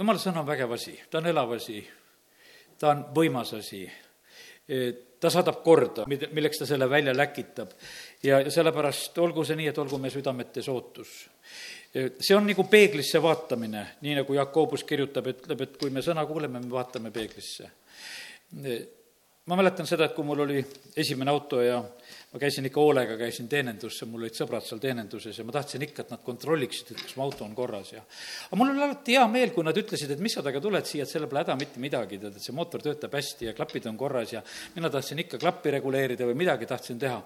jumala sõna on vägev asi, ta on elav asi, ta on võimas asi, ta saadab korda, milleks ta selle välja läkitab. ja, ja sellepärast olgu see nii, et olgu meie südametes ootus see on nagu peeglisse vaatamine, nii nagu Jakobus kirjutab, ütleb, et kui me sõna kuuleme, me vaatame peeglisse. ma mäletan seda, et kui mul oli esimene auto ja ma käisin ikka hoolega, käisin teenindusse, mul olid sõbrad seal teeninduses ja ma tahtsin ikka, et nad kontrolliksid, et kas mu auto on korras ja aga mul oli alati hea meel, kui nad ütlesid, et mis sa temaga tuled siia, et selle pole häda mitte midagi, tead, et see mootor töötab hästi ja klapid on korras ja mina tahtsin ikka klappi reguleerida või midagi tahtsin teha.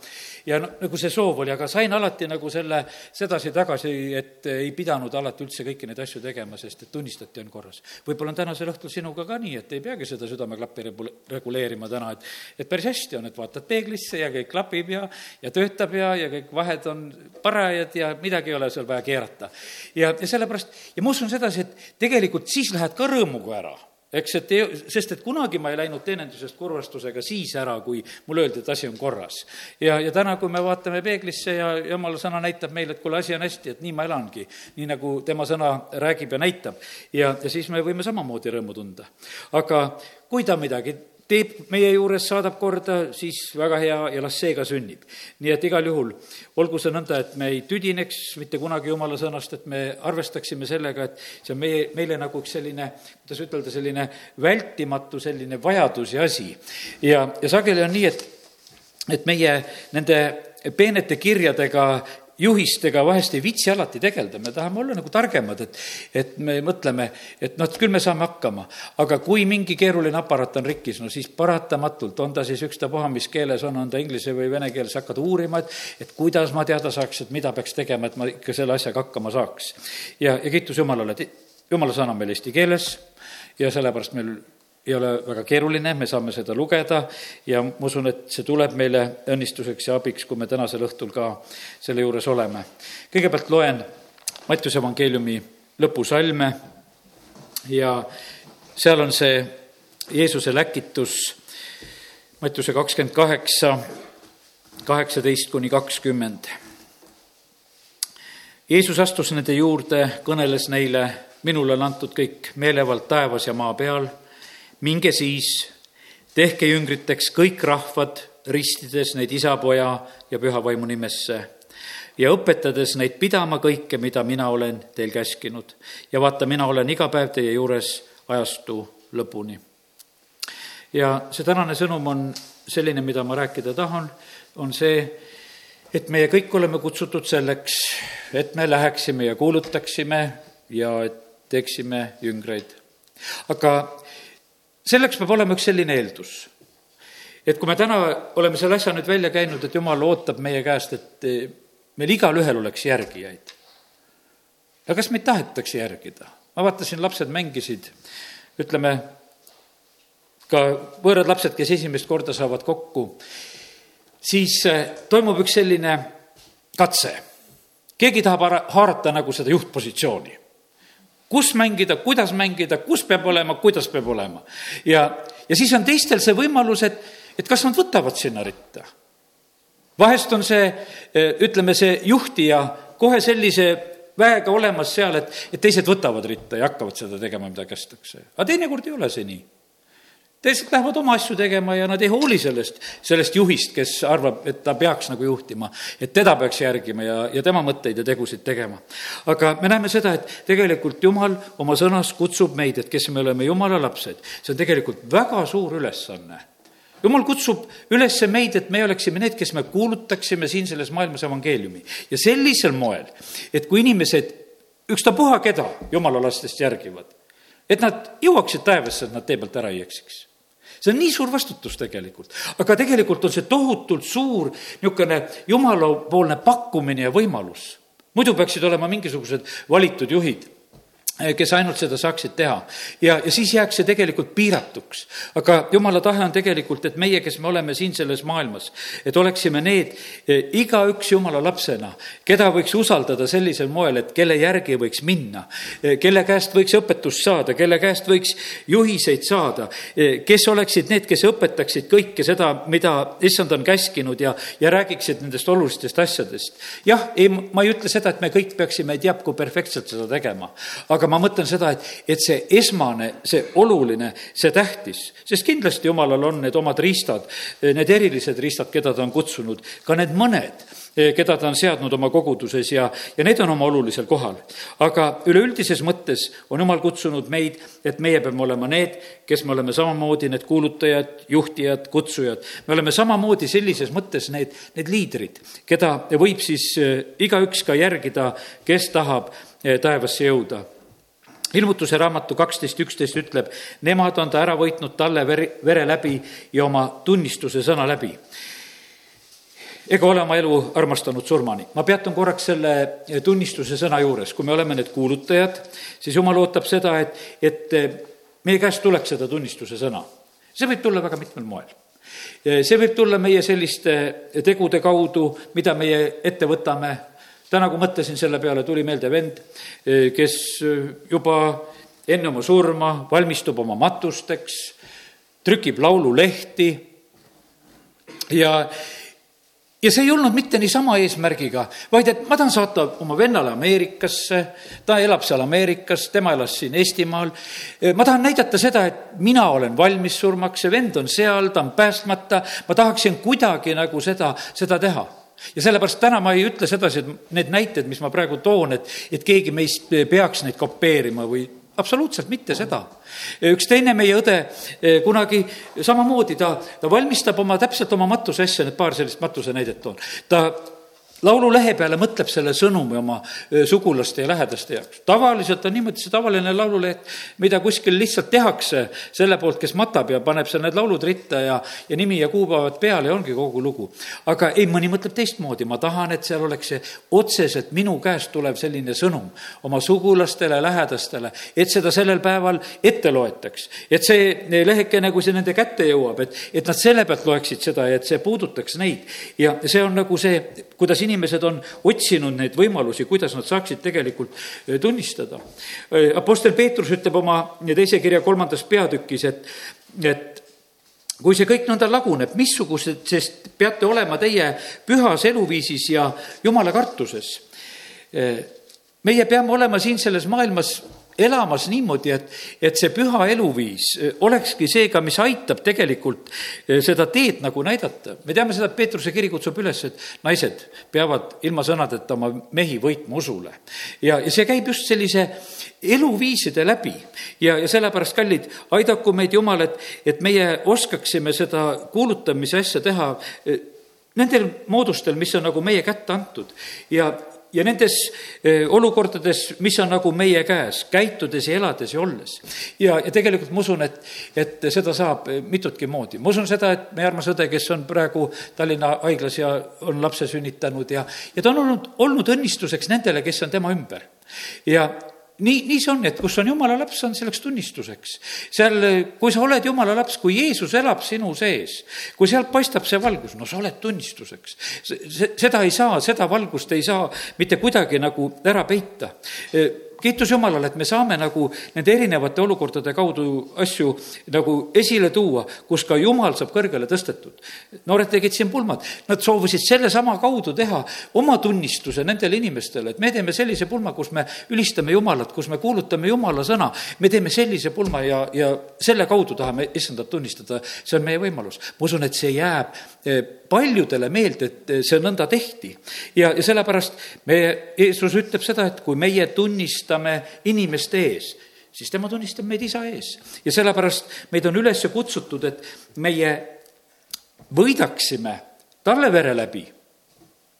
ja no nagu see soov oli, aga sain alati nagu selle sedasi-tagasi, et ei pidanud alati üldse kõiki neid asju tegema, sest et tunnistati, on korras. võib-olla on tänasel õhtul sinuga ka nii, et ei peagi seda südameklappi reguleerima täna, et et päris hästi on, et vaatad peeglisse ja kõik klapib ja, ja töötab ja, ja kõik vahed on parajad ja midagi ei ole seal vaja keerata. ja, ja sellepärast, ja ma usun sedasi, et tegelikult siis lähed ka rõõmuga ära eks, et ei, sest et kunagi ma ei läinud teenindusest kurvastusega siis ära, kui mulle öeldi, et asi on korras. ja, ja täna, kui me vaatame peeglisse ja jumala sõna näitab meile, et kuule, asi on hästi, et nii ma elangi, nii nagu tema sõna räägib ja näitab. ja, ja siis me võime samamoodi rõõmu tunda. aga kui ta midagi teeb meie juures, saadab korda, siis väga hea ja las see ka sünnib. nii et igal juhul olgu see nõnda, et me ei tüdineks mitte kunagi jumala sõnast, et me arvestaksime sellega, et see on meie, meile nagu üks selline, kuidas ütelda, selline vältimatu selline vajadus ja asi. ja, ja sageli on nii, et et meie nende peenete kirjadega juhistega vahest ei viitsi alati tegeleda, me tahame olla nagu targemad, et, et me mõtleme, et noh, et küll me saame hakkama. aga kui mingi keeruline aparaat on rikkis, no siis paratamatult, on ta siis ükstapuha, mis keeles on, on ta inglise või vene keeles, hakkad uurima, et, et kuidas ma teada saaks, et mida peaks tegema, et ma ikka selle asjaga hakkama saaks. ja, ja kiitus Jumalale, et Jumala sõna on meil eesti keeles ja sellepärast meil ei ole väga keeruline, me saame seda lugeda ja ma usun, et see tuleb meile õnnistuseks ja abiks, kui me tänasel õhtul ka selle juures oleme. kõigepealt loen Mattiuse evangeeliumi lõpusalme ja seal on see Jeesuse läkitus, Mattiuse kakskümmend kaheksa, kaheksateist kuni kakskümmend. Jeesus astus nende juurde, kõneles neile, minule on antud kõik meelevald taevas ja maa peal minge siis, tehke jüngriteks kõik rahvad, ristides neid isa, poja ja püha vaimu nimesse ja õpetades neid pidama kõike, mida mina olen teil käskinud. ja vaata, mina olen iga päev teie juures ajastu lõpuni. ja see tänane sõnum on selline, mida ma rääkida tahan, on see, et meie kõik oleme kutsutud selleks, et me läheksime ja kuulutaksime ja teeksime jüngreid. aga selleks peab olema üks selline eeldus, et kui me täna oleme selle asja nüüd välja käinud, et jumal ootab meie käest, et eh, meil igalühel oleks järgijaid. ja kas meid tahetakse järgida? ma vaatasin, lapsed mängisid, ütleme, ka võõrad lapsed, kes esimest korda saavad kokku, siis eh, toimub üks selline katse. keegi tahab haarata nagu seda juhtpositsiooni kus mängida, kuidas mängida, kus peab olema, kuidas peab olema. ja, ja siis on teistel see võimalus, et, et kas nad võtavad sinna ritta. vahest on see, ütleme, see juhtija kohe sellise väega olemas seal, et, et teised võtavad ritta ja hakkavad seda tegema, mida kästakse. aga teinekord ei ole see nii teised lähevad oma asju tegema ja nad ei hooli sellest, sellest juhist, kes arvab, et ta peaks nagu juhtima, et teda peaks järgima ja, ja tema mõtteid ja tegusid tegema. aga me näeme seda, et tegelikult Jumal oma sõnas kutsub meid, et kes me oleme Jumala lapsed, see on tegelikult väga suur ülesanne. Jumal kutsub üles meid, et me oleksime need, kes me kuulutaksime siin selles maailmas evangeeliumi. Ja sellisel moel, et kui inimesed ükstapuha keda jumala lastest järgivad, et nad jõuaksid taevasse, et nad tee pealt ära ei eksiks see on nii suur vastutus tegelikult, aga tegelikult on see tohutult suur niisugune jumalapoolne pakkumine ja võimalus. muidu peaksid olema mingisugused valitud juhid kes ainult seda saaksid teha. ja, ja siis jääks see tegelikult piiratuks. aga jumala tahe on tegelikult, et meie, kes me oleme siin selles maailmas, et oleksime need, eh, igaüks jumala lapsena, keda võiks usaldada sellisel moel, et kelle järgi võiks minna, eh, kelle käest võiks õpetust saada, kelle käest võiks juhiseid saada, kes oleksid need, kes õpetaksid kõike seda, mida issand on käskinud ja, ja räägiksid nendest olulistest asjadest. jah, ei, ma ei ütle seda, et me kõik peaksime teab kui perfektselt seda tegema, aga aga ma mõtlen seda, et, et see esmane, see oluline, see tähtis, sest kindlasti jumalal on need omad riistad, need erilised riistad, keda ta on kutsunud, ka need mõned keda ta on seadnud oma koguduses ja, ja need on oma olulisel kohal. aga üleüldises mõttes on jumal kutsunud meid, et meie peame olema need, kes me oleme samamoodi need kuulutajad, juhtijad, kutsujad. me oleme samamoodi sellises mõttes need, need liidrid, keda võib siis eh, igaüks ka järgida, kes tahab eh, taevasse jõuda ilmutuse raamatu kaksteist üksteist ütleb, nemad on ta ära võitnud talle veri, vere läbi ja oma tunnistuse sõna läbi ega ole oma elu armastanud surmani. ma peatun korraks selle tunnistuse sõna juures, kui me oleme need kuulutajad, siis jumal ootab seda, et, et meie käest tuleks seda tunnistuse sõna. see võib tulla väga mitmel moel. see võib tulla meie selliste tegude kaudu, mida meie ette võtame. Täna, kui mõtlesin selle peale, tuli meelde vend, kes juba enne oma surma valmistub oma matusteks, trükib laululehti ja ja see ei olnud mitte niisama eesmärgiga, vaid et ma tahan saata oma vennale Ameerikasse, ta elab seal Ameerikas, tema elas siin Eestimaal. ma tahan näidata seda, et mina olen valmis surmaks, see vend on seal, ta on päästmata, ma tahaksin kuidagi nagu seda, seda teha ja sellepärast täna ma ei ütle sedasi, et need näited, mis ma praegu toon, et, et keegi meist peaks neid kopeerima või absoluutselt mitte seda. üks teine meie õde eh, kunagi samamoodi, ta, ta valmistab oma, täpselt oma matuse asja, need paar sellist matuse näidet toon. ta laululehe peale mõtleb selle sõnumi oma sugulaste ja lähedaste jaoks. tavaliselt on niimoodi see tavaline laululeht, mida kuskil lihtsalt tehakse selle poolt, kes matab ja paneb seal need laulud ritta ja, ja nimi ja kuupäevad peale ja ongi kogu lugu. aga ei, mõni mõtleb teistmoodi, ma tahan, et seal oleks see otseselt minu käest tulev selline sõnum oma sugulastele, lähedastele, et seda sellel päeval ette loetaks. et see lehekene, kui see nende kätte jõuab, et, et nad selle pealt loeksid seda ja et see puudutaks neid. ja see on nagu see, kuidas inimesed on otsinud neid võimalusi, kuidas nad saaksid tegelikult eh, tunnistada. Eh, Apostel Peetrus ütleb oma teise kirja kolmandas peatükis, et, et kui see kõik nõnda laguneb, missugused, sest peate olema teie pühas eluviisis ja jumala kartuses. Eh, meie peame olema siin selles maailmas elamas niimoodi, et, et see püha eluviis eh, olekski see ka, mis aitab tegelikult eh, seda teed nagu näidata. me teame seda, et Peetruse kiri kutsub üles, et naised peavad ilma sõnadeta oma mehi võitma usule. ja, ja see käib just sellise eluviiside läbi ja, ja sellepärast, kallid, aidaku meid Jumal, et, et meie oskaksime seda kuulutamise asja teha eh, nendel moodustel, mis on nagu meie kätte antud ja, ja nendes eh, olukordades, mis on nagu meie käes, käitudes ja elades ja olles. ja, ja tegelikult ma usun, et, et seda saab eh, mitutki moodi. ma usun seda, et meie armas õde, kes on praegu Tallinna haiglas ja on lapse sünnitanud ja, ja ta on olnud, olnud õnnistuseks nendele, kes on tema ümber. ja nii, nii see on, et kus on jumala laps, on selleks tunnistuseks. seal, kui sa oled jumala laps, kui Jeesus elab sinu sees, kui sealt paistab see valgus, no sa oled tunnistuseks. seda ei saa, seda valgust ei saa mitte kuidagi nagu ära peita kiitus Jumalale, et me saame nagu nende erinevate olukordade kaudu asju nagu esile tuua, kus ka Jumal saab kõrgele tõstetud. noored tegid siin pulmad, nad soovisid sellesama kaudu teha oma tunnistuse nendele inimestele, et me teeme sellise pulma, kus me ülistame Jumalat, kus me kuulutame Jumala sõna, me teeme sellise pulma ja, ja selle kaudu tahame issandat tunnistada, see on meie võimalus. ma usun, et see jääb eh, paljudele meelde, et eh, see nõnda tehti. ja, ja sellepärast meie, Jeesus ütleb seda, et kui meie tunnistame inimeste ees, siis tema tunnistab meid isa ees. ja sellepärast meid on üles kutsutud, et meie võidaksime talle vere läbi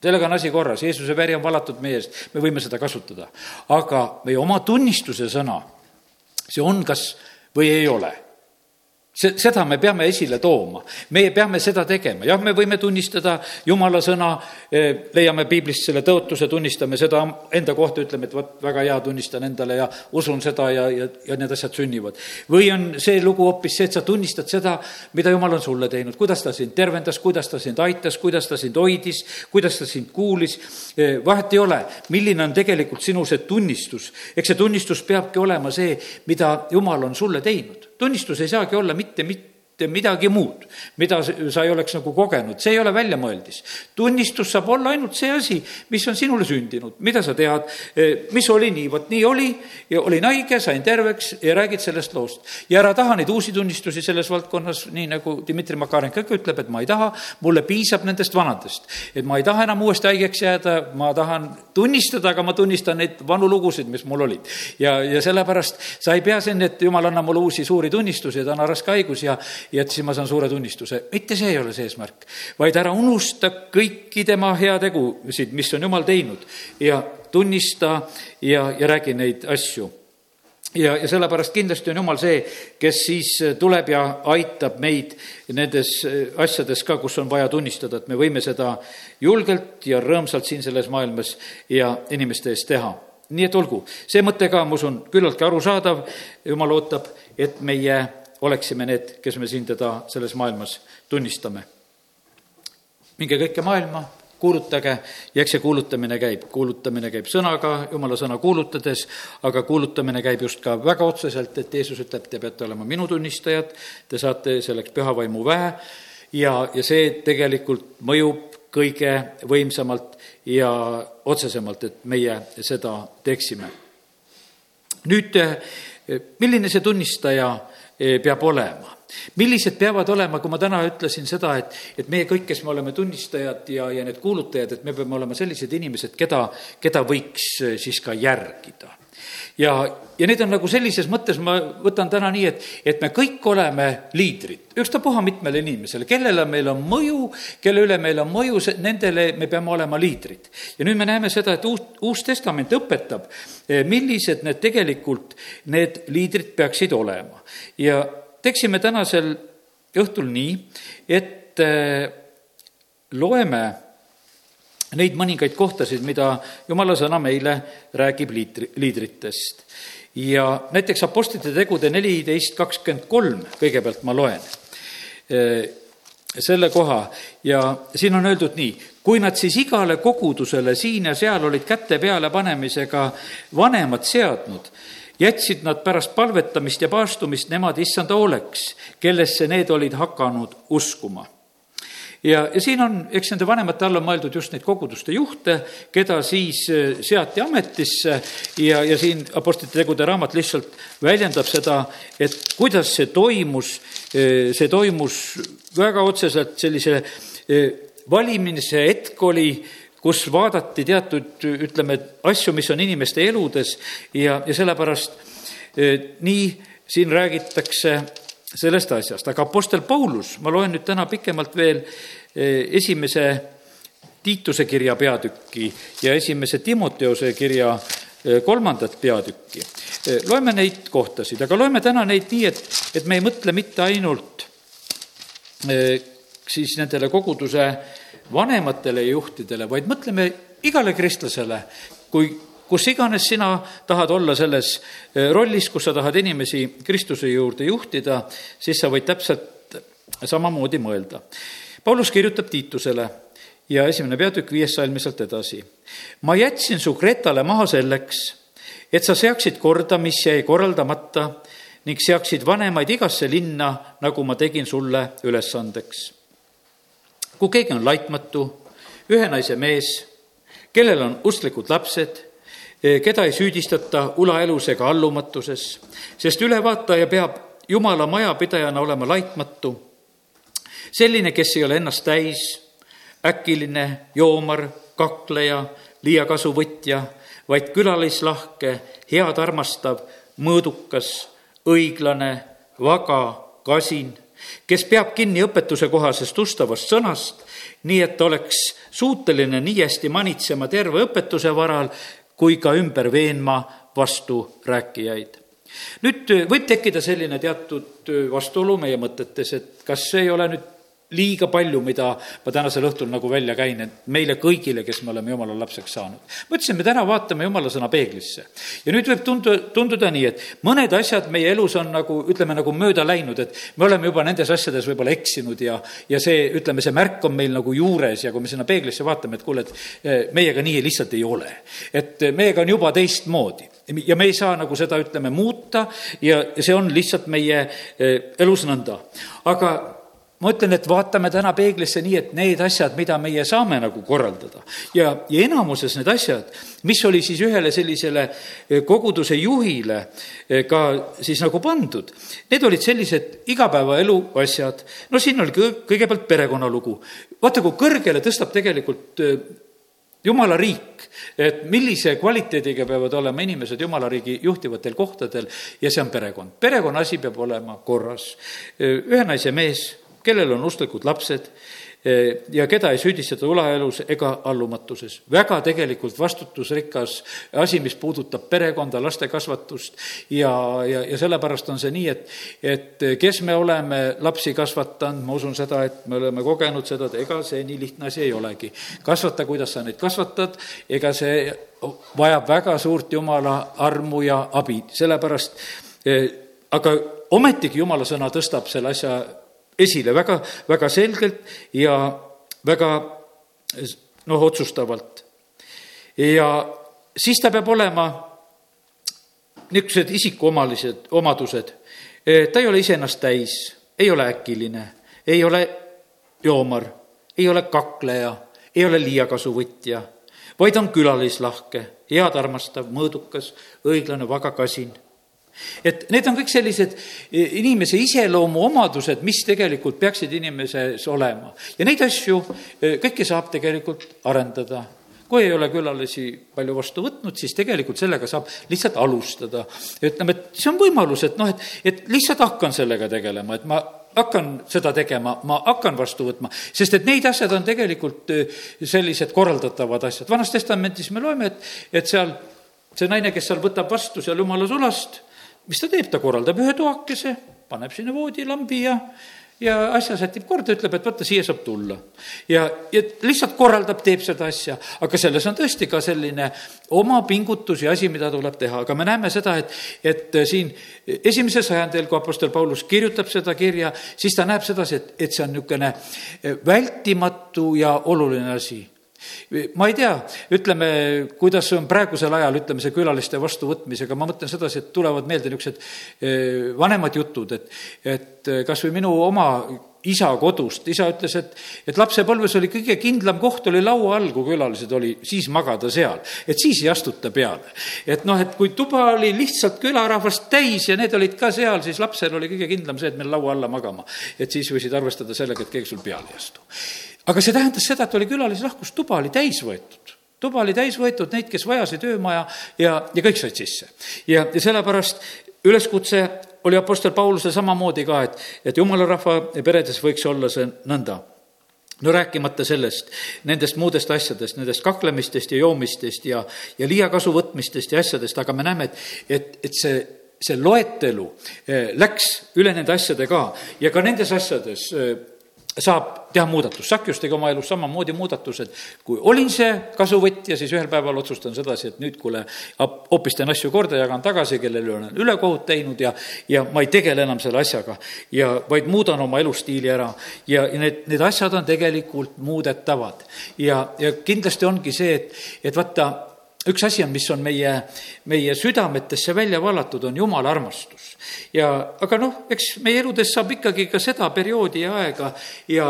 sellega on asi korras, Jeesuse veri on valatud meie eest, me võime seda kasutada. aga meie oma tunnistuse sõna, see on kas või ei ole see, seda me peame esile tooma, meie peame seda tegema, jah, me võime tunnistada jumala sõna, eh, leiame piiblist selle tõotuse, tunnistame seda enda kohta, ütleme, et vot väga hea, tunnistan endale ja usun seda ja, ja, ja need asjad sünnivad. või on see lugu hoopis see, et sa tunnistad seda, mida jumal on sulle teinud, kuidas ta sind tervendas, kuidas ta sind aitas, kuidas ta sind hoidis, kuidas ta sind kuulis, eh, vahet ei ole, milline on tegelikult sinu see tunnistus. eks see tunnistus peabki olema see, mida jumal on sulle teinud tunnistus ei saagi olla mitte, mitte midagi muud, mida sa ei oleks nagu kogenud, see ei ole väljamõeldis. tunnistus saab olla ainult see asi, mis on sinule sündinud, mida sa tead, eh, mis oli nii, vot nii oli ja olin haige, sain terveks ja räägid sellest loost. ja ära taha neid uusi tunnistusi selles valdkonnas, nii nagu Dmitri Makarenko ikka ütleb, et ma ei taha, mulle piisab nendest vanadest. et ma ei taha enam uuesti haigeks jääda, ma tahan tunnistada, aga ma tunnistan neid vanu lugusid, mis mul olid. ja, ja sellepärast sa ei pea siin, et jumal, anna mulle uusi suuri tunnistusi, ta on raske haigus ja ja et siis ma saan suure tunnistuse. mitte see ei ole see eesmärk, vaid ära unusta kõiki tema heategusid, mis on jumal teinud ja tunnista ja, ja räägi neid asju ja, ja sellepärast kindlasti on Jumal see, kes siis tuleb ja aitab meid nendes asjades ka, kus on vaja tunnistada, et me võime seda julgelt ja rõõmsalt siin selles maailmas ja inimeste ees teha. nii et olgu, see mõte ka, ma usun, küllaltki arusaadav, Jumal ootab, et meie oleksime need, kes me siin teda selles maailmas tunnistame. minge kõike maailma, kuulutage ja eks see kuulutamine käib, kuulutamine käib sõnaga, jumala sõna kuulutades, aga kuulutamine käib just ka väga otseselt, et Jeesus ütleb, te peate olema minu tunnistajad, te saate selleks pühavaimu vähe ja, ja see tegelikult mõjub kõige võimsamalt ja otsesemalt, et meie seda teeksime. nüüd, milline see tunnistaja peab olema. millised peavad olema, kui ma täna ütlesin seda, et, et meie kõik, kes me oleme tunnistajad ja, ja need kuulutajad, et me peame olema sellised inimesed, keda, keda võiks eh, siis ka järgida ja, ja need on nagu sellises mõttes, ma võtan täna nii, et, et me kõik oleme liidrid, ükstapuha mitmele inimesele, kellele meil on mõju, kelle üle meil on mõju, nendele me peame olema liidrid. ja nüüd me näeme seda, et uus, Uus Testament õpetab, eh, millised need tegelikult, need liidrid peaksid olema. ja teeksime tänasel õhtul nii, et eh, loeme neid mõningaid kohtasid, mida jumala sõna meile räägib liitri, liidritest. ja näiteks Apostlite tegude neliteist kakskümmend kolm, kõigepealt ma loen eh, selle koha ja siin on öeldud nii, kui nad siis igale kogudusele siin ja seal olid käte peale panemisega vanemad seadnud, jätsid nad pärast palvetamist ja paastumist nemad issanda hooleks, kellesse need olid hakanud uskuma ja, ja siin on, eks nende vanemate all on mõeldud just neid koguduste juhte, keda siis äh, seati ametisse ja, ja siin Apostlite tegude raamat lihtsalt väljendab seda, et kuidas see toimus, äh, see toimus väga otseselt sellise äh, valimise hetk oli, kus vaadati teatud, ütleme, asju, mis on inimeste eludes ja, ja sellepärast nii siin räägitakse sellest asjast, aga Apostel Paulus, ma loen nüüd täna pikemalt veel eh, esimese Tiituse kirja peatükki ja esimese Timoteose kirja eh, kolmandat peatükki. Eh, loeme neid kohtasid, aga loeme täna neid nii, et, et me ei mõtle mitte ainult siis nendele koguduse vanematele juhtidele, vaid mõtleme igale kristlasele, kui kus iganes sina tahad olla selles eh, rollis, kus sa tahad inimesi Kristuse juurde juhtida, siis sa võid täpselt samamoodi mõelda. Paulus kirjutab Tiitusele ja esimene peatükk viies salmi sealt edasi. ma jätsin su Kretale maha selleks, et sa seaksid korda, mis jäi korraldamata ning seaksid vanemaid igasse linna, nagu ma tegin sulle ülesandeks. kui keegi on laitmatu, ühe naise mees, kellel on usklikud lapsed keda ei süüdistata ulaelus ega allumatuses, sest ülevaataja peab Jumala majapidajana olema laitmatu, selline, kes ei ole ennast täis, äkiline, joomar, kakleja, liiakasuvõtja, vaid külalislahke, head armastav, mõõdukas, õiglane, vaga, kasin, kes peab kinni õpetuse kohasest ustavast sõnast, nii et oleks suuteline nii hästi manitsema terve õpetuse varal, kui ka ümber veenma vasturääkijaid. nüüd võib tekkida selline teatud vastuolu meie mõtetes, et kas ei ole nüüd liiga palju, mida ma tänasel õhtul nagu välja käin, et meile kõigile, kes me oleme jumala lapseks saanud. ma ütlesin, me täna vaatame jumala sõna peeglisse. ja nüüd võib tundu, tunduda nii, et mõned asjad meie elus on nagu, ütleme, nagu mööda läinud, et me oleme juba nendes asjades võib-olla eksinud ja, ja see, ütleme, see märk on meil nagu juures ja kui me sinna peeglisse vaatame, et kuule, et eh, meiega nii lihtsalt ei ole. et meiega on juba teistmoodi ja me ei saa nagu seda, ütleme, muuta ja see on lihtsalt meie eh, elus nõnda. aga ma ütlen, et vaatame täna peeglisse nii, et need asjad, mida meie saame nagu korraldada ja, ja enamuses need asjad, mis oli siis ühele sellisele eh, koguduse juhile eh, ka siis nagu pandud, need olid sellised igapäevaelu asjad. no siin oli kõigepealt perekonnalugu. vaata, kui kõrgele tõstab tegelikult eh, jumala riik, et millise kvaliteediga peavad olema inimesed jumala riigi juhtivatel kohtadel ja see on perekond. perekonna asi peab olema korras. ühe naise mees kellel on usklikud lapsed eh, ja keda ei süüdistata ulaelus ega allumatuses. väga tegelikult vastutusrikas asi, mis puudutab perekonda, laste kasvatust ja, ja, ja sellepärast on see nii, et, et kes me oleme lapsi kasvatanud, ma usun seda, et me oleme kogenud seda, et ega see nii lihtne asi ei olegi. kasvata, kuidas sa neid kasvatad, ega see vajab väga suurt jumala armu ja abi, sellepärast eh, aga ometigi jumala sõna tõstab selle asja esile väga, väga selgelt ja väga noh, otsustavalt. ja siis ta peab olema niisugused isikuomalised omadused. ta ei ole iseennast täis, ei ole äkiline, ei ole joomar, ei ole kakleja, ei ole liiakasuvõtja, vaid on külalislahke, head armastav, mõõdukas, õiglane, vaga kasin et need on kõik sellised e, inimese iseloomu omadused, mis tegelikult peaksid inimeses olema. ja neid asju e, kõike saab tegelikult arendada. kui ei ole külalisi palju vastu võtnud, siis tegelikult sellega saab lihtsalt alustada. ütleme, et see on võimalus, et noh, et, et lihtsalt hakkan sellega tegelema, et ma hakkan seda tegema, ma hakkan vastu võtma, sest et neid asjad on tegelikult e, sellised korraldatavad asjad. vanas testamendis me loeme, et, et seal see naine, kes seal võtab vastu seal jumala sulast, mis ta teeb, ta korraldab ühe toakese, paneb sinna voodilambi ja, ja asja sätib korda, ütleb, et vaata, siia saab tulla. ja, ja lihtsalt korraldab, teeb seda asja, aga selles on tõesti ka selline oma pingutus ja asi, mida tuleb teha, aga me näeme seda, et, et siin esimesel sajandil, kui Apostel Paulus kirjutab seda kirja, siis ta näeb sedasi, et, et see on niisugune vältimatu ja oluline asi ma ei tea, ütleme, kuidas on praegusel ajal, ütleme, see külaliste vastuvõtmisega, ma mõtlen sedasi, et tulevad meelde niisugused eh, vanemad jutud, et, et eh, kas või minu oma isa kodust, isa ütles, et, et lapsepõlves oli kõige kindlam koht oli laua all, kui külalised oli, siis magada seal. et siis ei astuta peale. et noh, et kui tuba oli lihtsalt külarahvast täis ja need olid ka seal, siis lapsel oli kõige kindlam see, et meil laua alla magama. et siis võisid arvestada sellega, et keegi sul peale ei astu aga see tähendas seda, et oli külalislahkus, tuba oli täis võetud. Tuba oli täis võetud neid, kes vajasid öömaja ja, ja kõik said sisse. ja, ja sellepärast üleskutse oli Apostel Paulusel samamoodi ka, et, et jumala rahva peredes võiks olla see nõnda. No rääkimata sellest, nendest muudest asjadest, nendest kaklemistest ja joomistest ja, ja liiakasu võtmistest ja asjadest, aga me näeme, et, et, et see see loetelu eh, läks üle nende asjade ka. Ja ka nendes asjades eh, saab teha muudatust, Sakjus tegi oma elus samamoodi muudatused, kui olin see kasuvõtja, siis ühel päeval otsustan sedasi, et nüüd, kuule, hoopis teen asju korda, jagan tagasi, kellele olen ülekohut teinud ja, ja ma ei tegele enam selle asjaga. Ja vaid muudan oma elustiili ära. ja, ja need, need asjad on tegelikult muudetavad. Ja, ja kindlasti ongi see, et, et vaata, üks asi on, mis on meie, meie südametesse välja vallatud, on jumala armastus. ja, aga noh, eks meie eludes saab ikkagi ka seda perioodi ja aega ja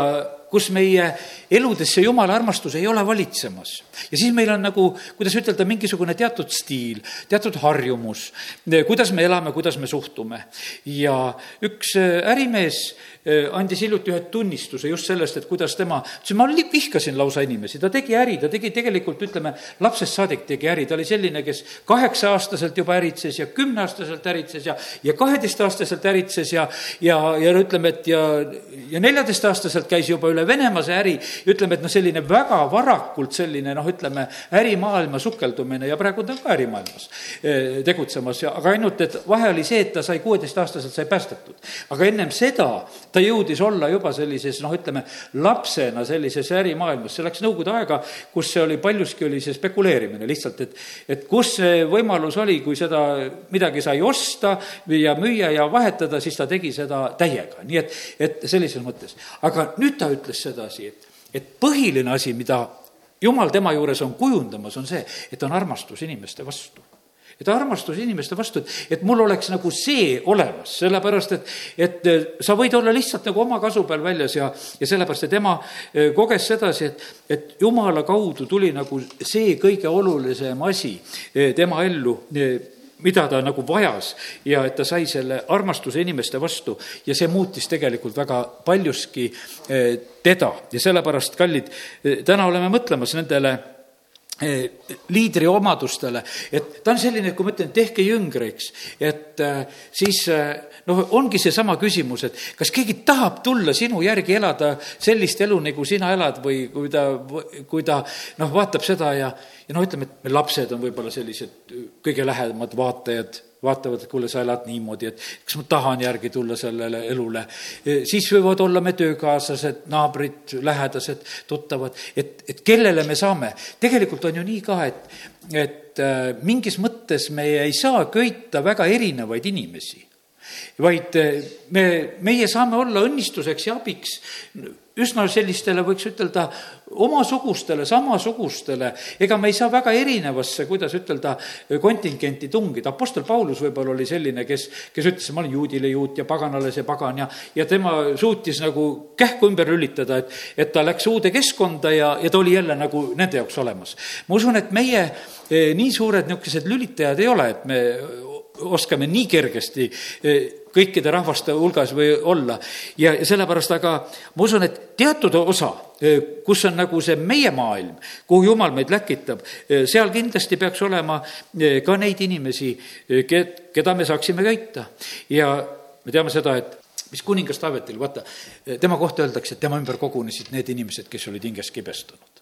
kus meie eludesse jumala armastus ei ole valitsemas. ja siis meil on nagu, kuidas ütelda, mingisugune teatud stiil, teatud harjumus, kuidas me elame, kuidas me suhtume. ja üks ärimees Äh, andis hiljuti ühe tunnistuse just sellest, et kuidas tema, ütles, ma vihkasin lausa inimesi, ta tegi äri, ta tegi tegelikult, ütleme, lapsest saadik tegi äri, ta oli selline, kes kaheksa-aastaselt juba äritses ja kümneaastaselt äritses ja, ja kaheteistaastaselt äritses ja, ja, ja ütleme, et ja, ja neljateistaastaselt käis juba üle Venemaa see äri, ütleme, et noh, selline väga varakult selline noh, ütleme, ärimaailma sukeldumine ja praegu ta on ka ärimaailmas eh, tegutsemas ja, aga ainult, et vahe oli see, et ta sai kuueteistaastaselt sai päästetud. aga ennem seda ta jõudis olla juba sellises noh, ütleme lapsena sellises ärimaailmas, see läks nõukogude aega, kus see oli, paljuski oli see spekuleerimine lihtsalt, et, et kus see võimalus oli, kui seda midagi sai osta ja müüa ja vahetada, siis ta tegi seda täiega, nii et, et sellises mõttes. aga nüüd ta ütles sedasi, et, et põhiline asi, mida jumal tema juures on kujundamas, on see, et on armastus inimeste vastu. Et armastus inimeste vastu, et, et mul oleks nagu see olemas, sellepärast et, et sa võid olla lihtsalt nagu oma kasu peal väljas ja, ja sellepärast, et ema eh, koges sedasi, et, et jumala kaudu tuli nagu see kõige olulisem asi eh, tema ellu mida ta nagu vajas ja et ta sai selle armastuse inimeste vastu ja see muutis tegelikult väga paljuski teda. Ja sellepärast, kallid, täna oleme mõtlemas nendele Eh, liidri omadustele, et ta on selline, et kui ma ütlen, tehke jüngriks, et äh, siis äh, noh, ongi seesama küsimus, et kas keegi tahab tulla sinu järgi elada sellist elu, nagu sina elad või kui ta, kui ta noh, vaatab seda ja, ja noh, ütleme, et lapsed on võib-olla sellised kõige lähemad vaatajad vaatavad, et kuule, sa elad niimoodi, et kas ma tahan järgi tulla sellele elule. siis võivad olla me töökaaslased, naabrid, lähedased, tuttavad, et, et kellele me saame. tegelikult on ju nii ka, et, et äh, mingis mõttes me ei saa köita väga erinevaid inimesi vaid äh, me, meie saame olla õnnistuseks ja abiks üsna sellistele, võiks ütelda, omasugustele, samasugustele, ega me ei saa väga erinevasse, kuidas ütelda, kontingenti tungida. Apostel Paulus võib-olla oli selline, kes, kes ütles, ma olen juudile juut ja paganale see pagan ja, ja tema suutis nagu kähku ümber lülitada, et, et ta läks uude keskkonda ja, ja ta oli jälle nagu nende jaoks olemas. ma usun, et meie eh, nii suured niisugused lülitajad ei ole, et me oskame nii kergesti eh, kõikide rahvaste hulgas või olla. ja sellepärast, aga ma usun, et teatud osa, eh, kus on nagu see meie maailm, kuhu jumal meid läkitab, eh, seal kindlasti peaks olema ka neid inimesi, keda me saaksime köita. ja me teame seda, et mis kuningas Taavetil, vaata, tema kohta öeldakse, et tema ümber kogunesid need inimesed, kes olid hinges kibestunud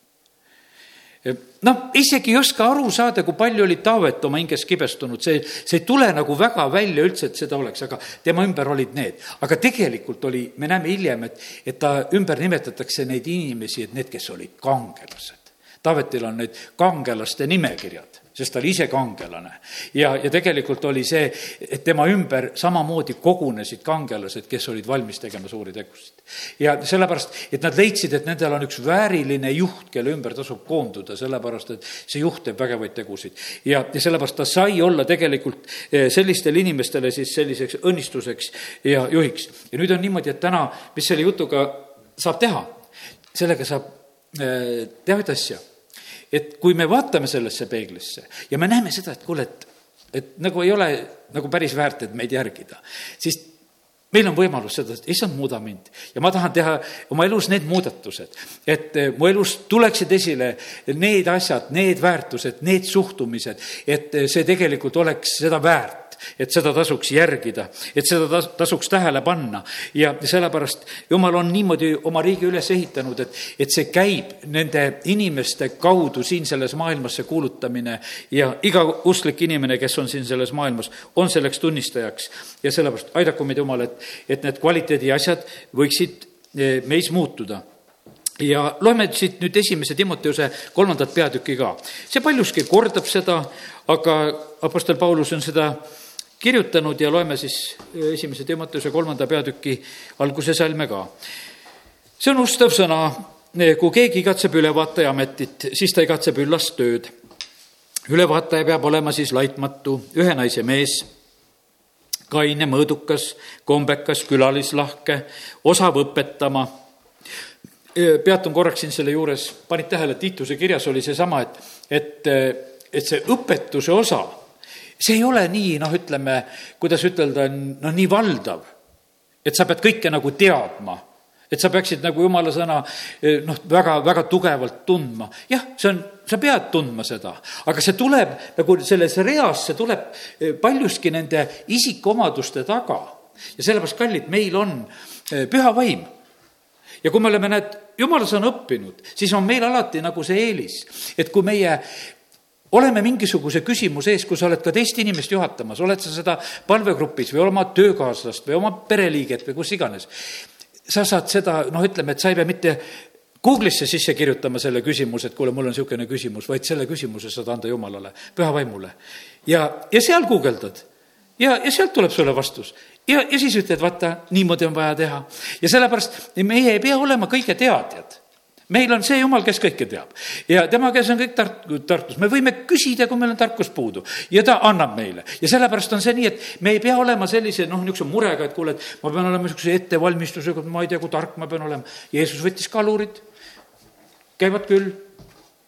noh, isegi ei oska aru saada, kui palju oli Taavet oma hinges kibestunud, see, see ei tule nagu väga välja üldse, et seda oleks, aga tema ümber olid need. aga tegelikult oli, me näeme hiljem, et, et ta ümber nimetatakse neid inimesi, et need, kes olid kangelased. Taavetil on need kangelaste nimekirjad sest ta oli ise kangelane. ja, ja tegelikult oli see, et tema ümber samamoodi kogunesid kangelased, kes olid valmis tegema suuri tegusid. ja sellepärast, et nad leidsid, et nendel on üks vääriline juht, kelle ümber tasub koonduda, sellepärast et see juht teeb vägevaid tegusid. ja, ja sellepärast ta sai olla tegelikult eh, sellistele inimestele siis selliseks õnnistuseks ja juhiks. ja nüüd on niimoodi, et täna, mis selle jutuga saab teha, sellega saab eh, teha ühte asja et kui me vaatame sellesse peeglisse ja me näeme seda, et kuule, et, et nagu ei ole nagu päris väärt, et meid järgida, siis meil on võimalus seda, et issand, muuda mind. ja ma tahan teha oma elus need muudatused, et eh, mu elus tuleksid esile need asjad, need väärtused, need suhtumised, et eh, see tegelikult oleks seda väärt et seda tasuks järgida, et seda tasuks tähele panna. ja sellepärast jumal on niimoodi oma riigi üles ehitanud, et, et see käib nende inimeste kaudu siin selles maailmas, see kuulutamine ja iga usklik inimene, kes on siin selles maailmas, on selleks tunnistajaks. ja sellepärast aidaku meid Jumal, et, et need kvaliteedi asjad võiksid eh, meis muutuda ja loeme siit nüüd esimese Timoteuse kolmandat peatükki ka. see paljuski kordab seda, aga Apostel Paulus on seda kirjutanud ja loeme siis esimese Timoteuse kolmanda peatüki alguse salme ka. see on ustav sõna, kui keegi igatseb ülevaataja ametit, siis ta igatseb üllast tööd. ülevaataja peab olema siis laitmatu, ühe naise mees, kaine, mõõdukas, kombekas, külalislahke, osav õpetama peatun korraks siin selle juures, panid tähele, Tiituse kirjas oli seesama, et, et, et see õpetuse osa see ei ole nii, noh, ütleme, kuidas ütelda, noh, nii valdav, et sa pead kõike nagu teadma et sa peaksid nagu jumala sõna noh, väga, väga tugevalt tundma. jah, see on, sa pead tundma seda, aga see tuleb nagu selles reas, see tuleb eh, paljuski nende isikuomaduste taga. ja sellepärast, kallid, meil on eh, püha vaim ja kui me oleme, näed, jumala sõna õppinud, siis on meil alati nagu see eelis, et kui meie oleme mingisuguse küsimuse ees, kui sa oled ka teist inimest juhatamas, oled sa seda palvegrupis või oma töökaaslast või oma pereliiget või kus iganes, sa saad seda, noh, ütleme, et sa ei pea mitte Google'isse sisse kirjutama selle küsimuse, et kuule, mul on niisugune küsimus, vaid selle küsimuse saad anda Jumalale, püha vaimule. ja, ja seal guugeldad. Ja, ja sealt tuleb sulle vastus. Ja, ja siis ütled, vaata, niimoodi on vaja teha. ja sellepärast meie ei pea olema kõige teadjad meil on see jumal, kes kõike teab ja tema käes on kõik tart-, tarkus, me võime küsida, kui meil on tarkust puudu ja ta annab meile. ja sellepärast on see nii, et me ei pea olema sellise noh, niisuguse murega, et kuule, et ma pean olema niisuguse ettevalmistusega, ma ei tea, kui tark ma pean olema. Jeesus võttis kalurid, käivad küll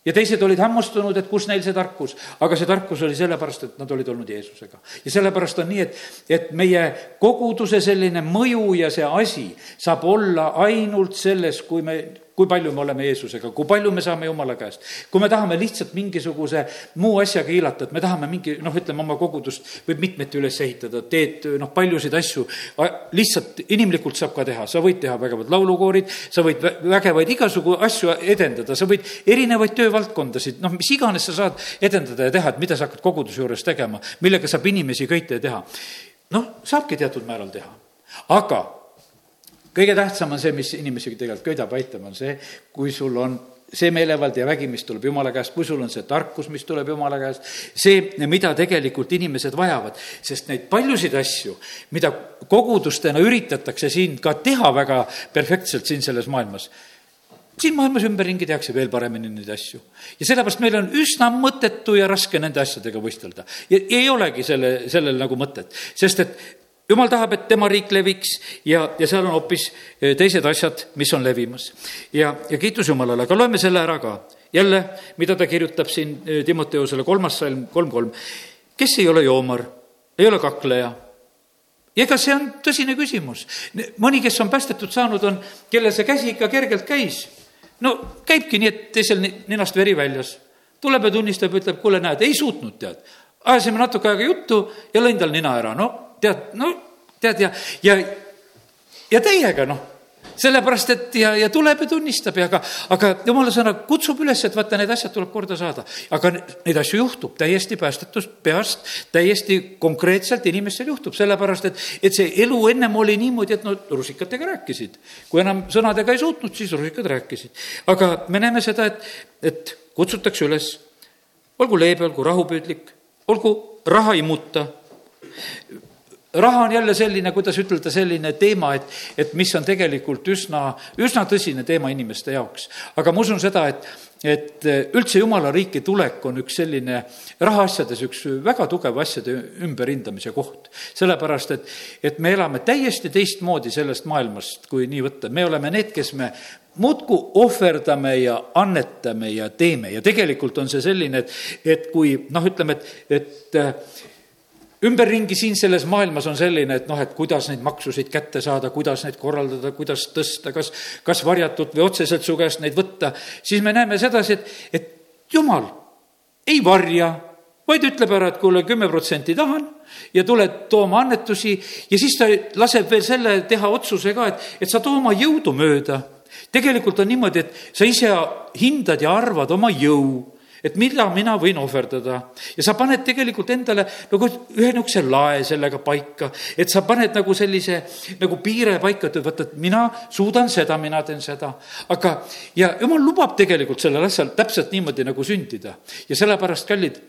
ja teised olid hämmastunud, et kus neil see tarkus, aga see tarkus oli sellepärast, et nad olid olnud Jeesusega. ja sellepärast on nii, et, et meie koguduse selline mõju ja see asi saab olla ainult selles, kui me kui palju me oleme Jeesusega, kui palju me saame Jumala käest. kui me tahame lihtsalt mingisuguse muu asjaga hiilata, et me tahame mingi noh, ütleme oma kogudust võib mitmeti üles ehitada, teed noh, paljusid asju lihtsalt inimlikult saab ka teha, sa võid teha vägevad laulukoorid, sa võid vägevaid igasugu asju edendada, sa võid erinevaid töövaldkondasid, noh, mis iganes sa saad edendada ja teha, et mida sa hakkad koguduse juures tegema, millega saab inimesi köita ja teha. noh, saabki teatud määral teha, aga kõige tähtsam on see, mis inimesi tegelikult köidab aitama, on see, kui sul on see meelevald ja vägi, mis tuleb Jumala käest, kui sul on see tarkus, mis tuleb Jumala käest, see, mida tegelikult inimesed vajavad, sest neid paljusid asju, mida kogudustena üritatakse siin ka teha väga perfektselt siin selles maailmas, siin maailmas ümberringi tehakse veel paremini neid asju. ja sellepärast meil on üsna mõttetu ja raske nende asjadega võistelda. ja ei olegi selle, sellel nagu mõtet, sest et jumal tahab, et tema riik leviks ja, ja seal on hoopis eh, teised asjad, mis on levimas. ja, ja kiitus Jumalale, aga loeme selle ära ka. jälle, mida ta kirjutab siin eh, Timoteusele, kolmas salm, kolm, kolm. kes ei ole joomar, ei ole kakleja ja ega see on tõsine küsimus. mõni, kes on päästetud saanud, on, kellel see käsi ikka kergelt käis. no käibki nii, et teisel ninast veri väljas. tuleb ja tunnistab, ütleb, kuule, näed, ei suutnud, tead. ajasime natuke aega juttu ja lõin tal nina ära, no tead, no tead ja, ja, ja täiega noh sellepärast, et ja, ja tuleb ja tunnistab ja aga, aga jumala sõna kutsub üles, et vaata, need asjad tuleb korda saada. aga neid asju juhtub täiesti päästetust peast, täiesti konkreetselt inimestel juhtub, sellepärast et, et see elu ennem oli niimoodi, et no rusikatega rääkisid. kui enam sõnadega ei suutnud, siis rusikad rääkisid. aga me näeme seda, et, et kutsutakse üles, olgu leebe, olgu rahupüüdlik, olgu raha ei muuta raha on jälle selline, kuidas ütelda, selline teema, et, et mis on tegelikult üsna, üsna tõsine teema inimeste jaoks. aga ma usun seda, et, et üldse jumala riiki tulek on üks selline rahaasjades üks väga tugev asjade ümberhindamise koht. sellepärast, et, et me elame täiesti teistmoodi sellest maailmast, kui nii võtta, me oleme need, kes me muudkui ohverdame ja annetame ja teeme ja tegelikult on see selline, et, et kui noh, ütleme, et, et ümberringi siin selles maailmas on selline, et noh, et kuidas neid maksusid kätte saada, kuidas neid korraldada, kuidas tõsta, kas, kas varjatult või otseselt su käest neid võtta, siis me näeme sedasi, et, et jumal ei varja, vaid ütleb ära, et kuule, kümme protsenti tahan ja tuled tooma annetusi ja siis ta laseb veel selle teha otsuse ka, et, et sa too oma jõudu mööda. tegelikult on niimoodi, et sa ise hindad ja arvad oma jõu et mida mina võin ohverdada. ja sa paned tegelikult endale nagu ühe niisuguse lae sellega paika, et sa paned nagu sellise nagu piire paika, et vaata, et mina suudan seda, mina teen seda. aga, ja jumal lubab tegelikult sellel asjal täpselt niimoodi nagu sündida ja sellepärast, kallid,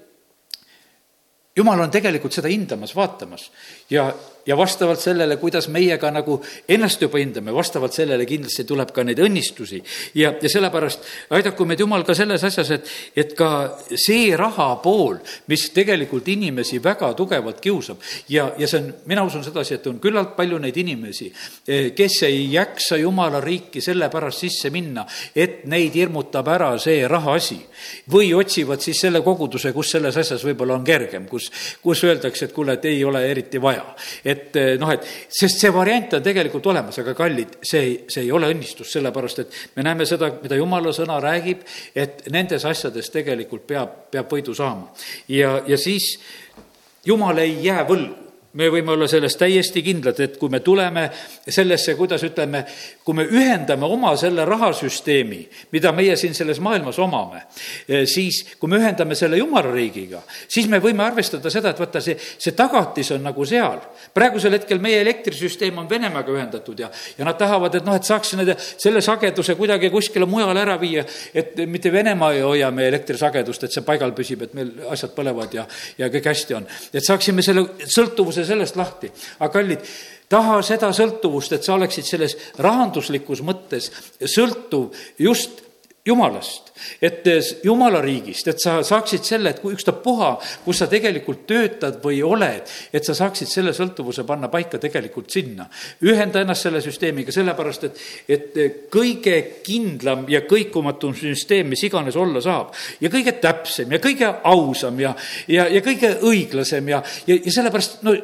jumal on tegelikult seda hindamas, vaatamas ja ja vastavalt sellele, kuidas meie ka nagu ennast juba hindame, vastavalt sellele kindlasti tuleb ka neid õnnistusi. ja, ja sellepärast aidaku meid Jumal ka selles asjas, et, et ka see raha pool, mis tegelikult inimesi väga tugevalt kiusab ja, ja see on, mina usun sedasi, et on küllalt palju neid inimesi, eh, kes ei jaksa Jumala riiki sellepärast sisse minna, et neid hirmutab ära see rahaasi. või otsivad siis selle koguduse, kus selles asjas võib-olla on kergem, kus, kus öeldakse, et kuule, et ei ole eriti vaja. et et eh, noh, et sest see variant on tegelikult olemas, aga kallid, see ei, see ei ole õnnistus, sellepärast et me näeme seda, mida jumala sõna räägib, et nendes asjades tegelikult peab, peab võidu saama. ja, ja siis jumal ei jää võlgu me võime olla selles täiesti kindlad, et kui me tuleme sellesse, kuidas ütleme, kui me ühendame oma selle rahasüsteemi, mida meie siin selles maailmas omame, siis kui me ühendame selle jumala riigiga, siis me võime arvestada seda, et vaata, see, see tagatis on nagu seal. praegusel hetkel meie elektrisüsteem on Venemaaga ühendatud ja, ja nad tahavad, et noh, et saaks nende, selle sageduse kuidagi kuskile mujale ära viia, et mitte Venemaa ei hoia meie elektrisagedust, et see paigal püsib, et meil asjad põlevad ja, ja kõik hästi on. et saaksime selle sõltuvuse sellest lahti. aga kallid, taha seda sõltuvust, et sa oleksid selles rahanduslikus mõttes sõltuv just jumalast, et jumala riigist, et sa saaksid selle, et kui ükstapuha, kus sa tegelikult töötad või oled, et sa saaksid selle sõltuvuse panna paika tegelikult sinna. ühenda ennast selle süsteemiga, sellepärast et, et kõige kindlam ja kõikumatum süsteem, mis iganes olla saab ja kõige täpsem ja kõige ausam ja, ja, ja kõige õiglasem ja, ja, ja sellepärast no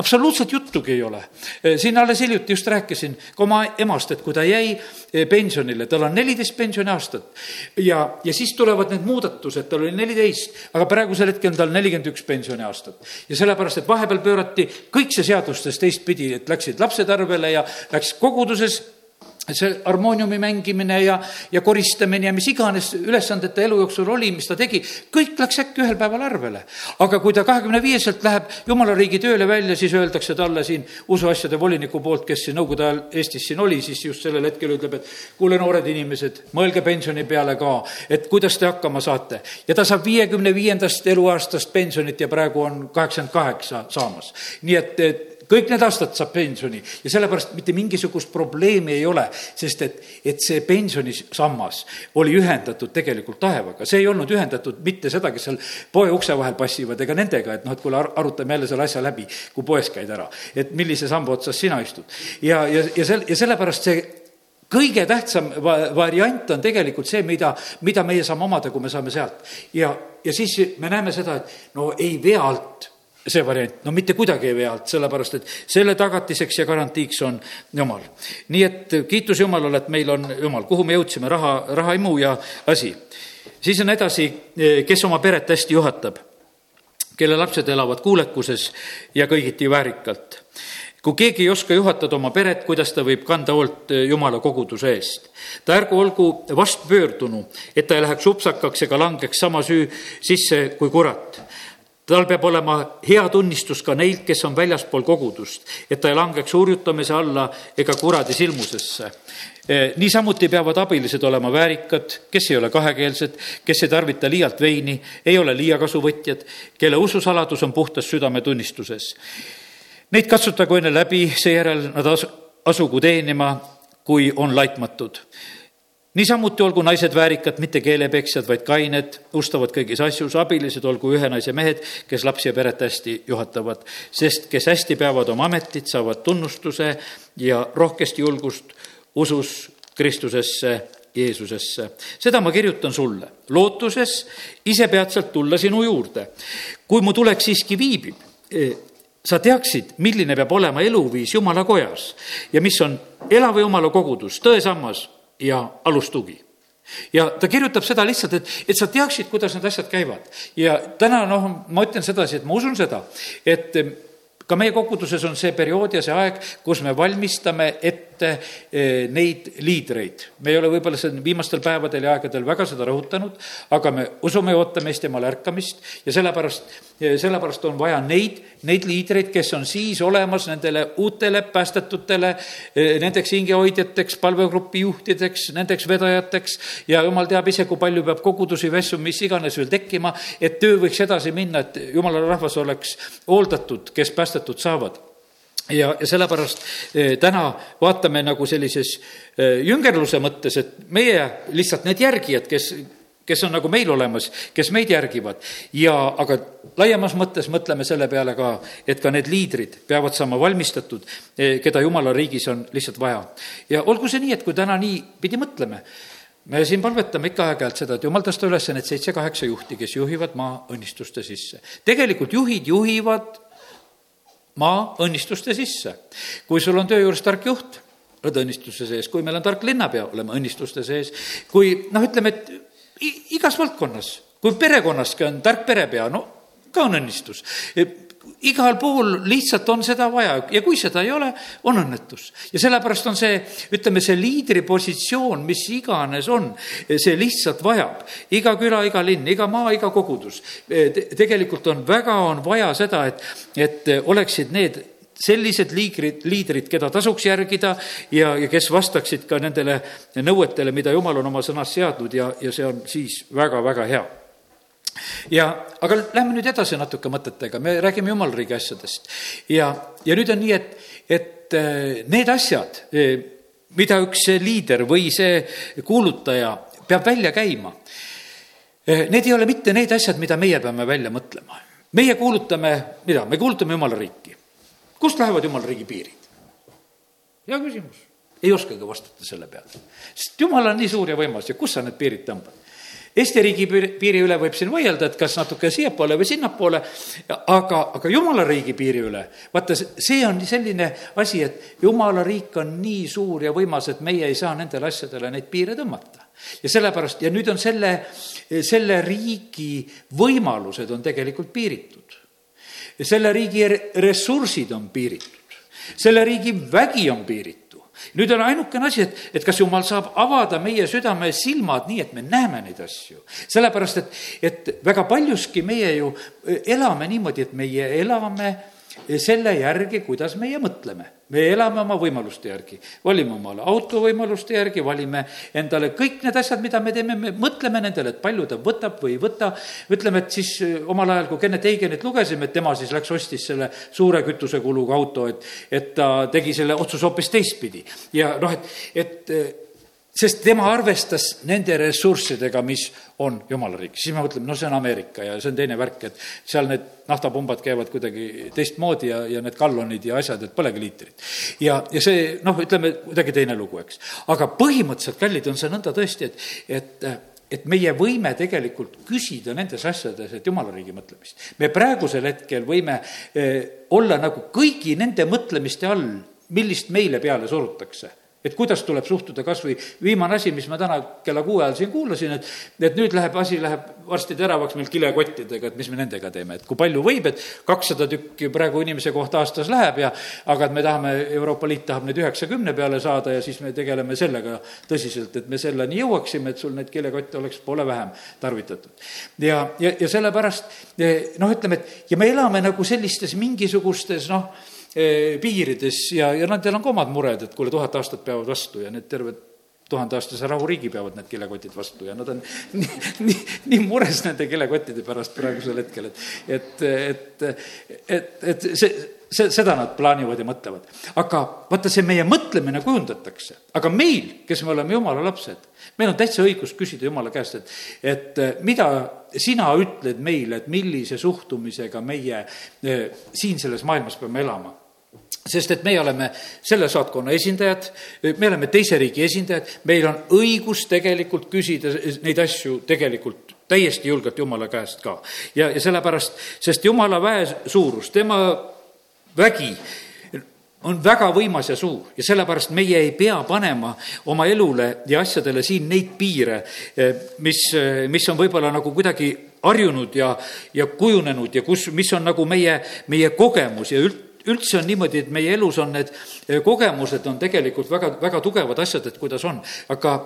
absoluutselt juttugi ei ole. siin alles hiljuti just rääkisin ka oma emast, et kui ta jäi eh, pensionile, tal on neliteist pensioniaastat ja, ja siis tulevad need muudatused, tal oli neliteist, aga praegusel hetkel on tal nelikümmend üks pensioniaastat. ja sellepärast, et vahepeal pöörati kõik see seadustes teistpidi, et läksid lapsed arvele ja läks koguduses see harmooniumi mängimine ja, ja koristamine ja mis iganes ülesanded ta elu jooksul oli, mis ta tegi, kõik läks äkki ühel päeval arvele. aga kui ta kahekümne viieselt läheb jumala riigi tööle välja, siis öeldakse talle siin usuasjade voliniku poolt, kes siin Nõukogude ajal Eestis siin oli, siis just sellel hetkel ütleb, et kuule, noored inimesed, mõelge pensioni peale ka, et kuidas te hakkama saate. ja ta saab viiekümne viiendast eluaastast pensionit ja praegu on kaheksakümmend kaheksa saamas. nii et, et kõik need aastad saab pensioni ja sellepärast mitte mingisugust probleemi ei ole, sest et, et see pensionisammas oli ühendatud tegelikult taevaga, see ei olnud ühendatud mitte seda, kes seal poe ukse vahel passivad, ega nendega, et noh, et kuule, arutame jälle selle asja läbi, kui poes käid ära, et millise samba otsas sina istud. ja, ja, ja sel-, ja sellepärast see kõige tähtsam va-, variant on tegelikult see, mida, mida meie saame omada, kui me saame sealt. ja, ja siis me näeme seda, et no ei vea alt see variant, no mitte kuidagi ei vea alt, sellepärast et selle tagatiseks ja garantiiks on Jumal. nii et kiitus Jumalale, et meil on Jumal, kuhu me jõudsime, raha, rahaimu ja asi. siis on edasi, kes oma peret hästi juhatab, kelle lapsed elavad kuulekuses ja kõigiti väärikalt kui keegi ei oska juhatada oma peret, kuidas ta võib kanda hoolt Jumala koguduse eest? ta ärgu olgu vastpöördunu, et ta ei läheks upsakaks ega langeks sama süü sisse kui kurat tal peab olema hea tunnistus ka neilt, kes on väljaspool kogudust, et ta ei langeks hurjutamise alla ega kuradi silmusesse. E, niisamuti peavad abilised olema väärikad, kes ei ole kahekeelsed, kes ei tarvita liialt veini, ei ole liiakasuvõtjad, kelle ususaladus on puhtas südametunnistuses. Neid katsutagu enne läbi, seejärel nad asu, asugu teenima, kui on laitmatud niisamuti olgu naised väärikad, mitte keelepeksjad, vaid kained, ustavad kõigis asjus, abilised olgu ühe naise mehed, kes lapsi ja peret hästi juhatavad. sest kes hästi peavad oma ametit, saavad tunnustuse ja rohkest julgust usus Kristusesse, Jeesusesse. seda ma kirjutan sulle, lootuses ise peatselt tulla sinu juurde. kui mu tulek siiski viibib, eh, sa teaksid, milline peab olema eluviis Jumala kojas ja mis on elava Jumala kogudus, tõesammas ja alustugi ja ta kirjutab seda lihtsalt, et, et sa teaksid, kuidas need asjad käivad. ja täna noh, ma ütlen sedasi, et ma usun seda, et ka meie koguduses on see periood ja see aeg, kus me valmistame ette eh, neid liidreid. me ei ole võib-olla siin viimastel päevadel ja aegadel väga seda rõhutanud, aga me usume ja ootame Eesti Jumala ärkamist ja sellepärast sellepärast on vaja neid, neid liidreid, kes on siis olemas nendele uutele päästetutele, eh, nendeks hingehoidjateks, palvegrupi juhtideks, nendeks vedajateks ja jumal teab ise, kui palju peab kogudusi, vessu, mis iganes veel tekkima, et töö võiks edasi minna, et jumala rahvas oleks hooldatud, kes päästetud saavad ja, ja sellepärast eh, täna vaatame nagu sellises eh, jüngerluse mõttes, et meie lihtsalt need järgijad, kes kes on nagu meil olemas, kes meid järgivad. ja, aga laiemas mõttes mõtleme selle peale ka, et ka need liidrid peavad saama valmistatud, eh, keda jumala riigis on lihtsalt vaja. ja olgu see nii, et kui täna niipidi mõtleme, me siin palvetame ikka aeg-ajalt seda, et jumal tõsta üles need seitse-kaheksa juhti, kes juhivad maa õnnistuste sisse. tegelikult juhid juhivad maa õnnistuste sisse. kui sul on töö juures tark juht, oled õnnistuse sees, kui meil on tark linnapea, oleme õnnistuste sees, kui noh, ütleme, et igas valdkonnas, kui perekonnaski on tark perepea, no ka on õnnistus. Igal pool lihtsalt on seda vaja ja kui seda ei ole, on õnnetus. ja sellepärast on see, ütleme, see liidri positsioon, mis iganes on, see lihtsalt vajab. iga küla, iga linn, iga maa, iga kogudus te. tegelikult on väga, on vaja seda, et, et oleksid need sellised liigrid, liidrid, keda tasuks järgida ja, ja kes vastaksid ka nendele nõuetele, mida jumal on oma sõnas seadnud ja, ja see on siis väga-väga hea ja, aga lähme nüüd edasi natuke mõtetega, me räägime jumalriigi asjadest. ja, ja nüüd on nii, et, et äh, need asjad, äh, mida üks liider või see kuulutaja peab välja käima, äh, need ei ole mitte need asjad, mida meie peame välja mõtlema. meie kuulutame, mida, me kuulutame jumala riiki. kust lähevad jumala riigi piirid? hea küsimus ei oskagi vastata selle peale. sest jumal on nii suur ja võimas ja kus sa need piirid tõmbad? Eesti riigi piiri üle võib siin vaielda, et kas natuke siiapoole või sinnapoole, aga, aga jumala riigi piiri üle, vaata, see on selline asi, et jumala riik on nii suur ja võimas, et meie ei saa nendele asjadele neid piire tõmmata. ja sellepärast, ja nüüd on selle, selle riigi võimalused on tegelikult piiritud. selle riigi ressursid on piiritud, selle riigi vägi on piiritud nüüd on ainukene asi, et, et kas jumal saab avada meie südame silmad nii, et me näeme neid asju. sellepärast, et, et väga paljuski meie ju elame niimoodi, et meie elame selle järgi, kuidas meie mõtleme. Me elame oma võimaluste järgi, valime omale auto võimaluste järgi, valime endale kõik need asjad, mida me teeme, me mõtleme nendele, et palju ta võtab või ei võta. ütleme, et siis äh, omal ajal, kui Kennet Eigenit lugesime, et tema siis läks, ostis selle suure kütusekuluga auto, et, et ta tegi selle otsuse hoopis teistpidi. ja noh, et, et äh, sest tema arvestas nende ressurssidega, mis on jumala riik, siis me mõtleme, no see on Ameerika ja see on teine värk, et seal need naftapumbad käivad kuidagi teistmoodi ja, ja need gallonid ja asjad, et polegi liitrit. ja, ja see noh, ütleme kuidagi teine lugu, eks. aga põhimõtteliselt, kallid, on see nõnda tõesti, et, et et meie võime tegelikult küsida nendes asjades, et jumala riigi mõtlemist. me praegusel hetkel võime eh, olla nagu kõigi nende mõtlemiste all, millist meile peale surutakse et kuidas tuleb suhtuda kas või viimane asi, mis ma täna kella kuue ajal siin kuulasin, et, et nüüd läheb, asi läheb varsti teravaks meil kilekottidega, et mis me nendega teeme, et kui palju võib, et kakssada tükki praegu inimese kohta aastas läheb ja aga et me tahame, Euroopa Liit tahab neid üheksakümne peale saada ja siis me tegeleme sellega tõsiselt, et me selleni jõuaksime, et sul neid kilekotte oleks poole vähem tarvitatud. ja, ja, ja sellepärast noh, ütleme, et ja me elame nagu sellistes mingisugustes noh, piirides ja, ja nendel on ka omad mured, et kuule, tuhat aastat peavad vastu ja need terved tuhandeaastase rahuriigi peavad need kilekotid vastu ja nad on nii, nii, nii mures nende kilekottide pärast praegusel hetkel, et, et, et, et, et see, see, seda nad plaanivad ja mõtlevad. aga vaata, see meie mõtlemine kujundatakse, aga meil, kes me oleme jumala lapsed, meil on täitsa õigus küsida jumala käest, et, et mida sina ütled meile, et millise suhtumisega meie eh, siin selles maailmas peame elama sest et meie oleme selle saatkonna esindajad, me oleme teise riigi esindajad, meil on õigus tegelikult küsida neid asju tegelikult täiesti julgelt Jumala käest ka. ja, ja sellepärast, sest Jumala väe suurus, tema vägi on väga võimas ja suur ja sellepärast meie ei pea panema oma elule ja asjadele siin neid piire, mis, mis on võib-olla nagu kuidagi harjunud ja, ja kujunenud ja kus, mis on nagu meie, meie kogemus ja üld, üldse on niimoodi, et meie elus on need eh, kogemused on tegelikult väga, väga tugevad asjad, et kuidas on, aga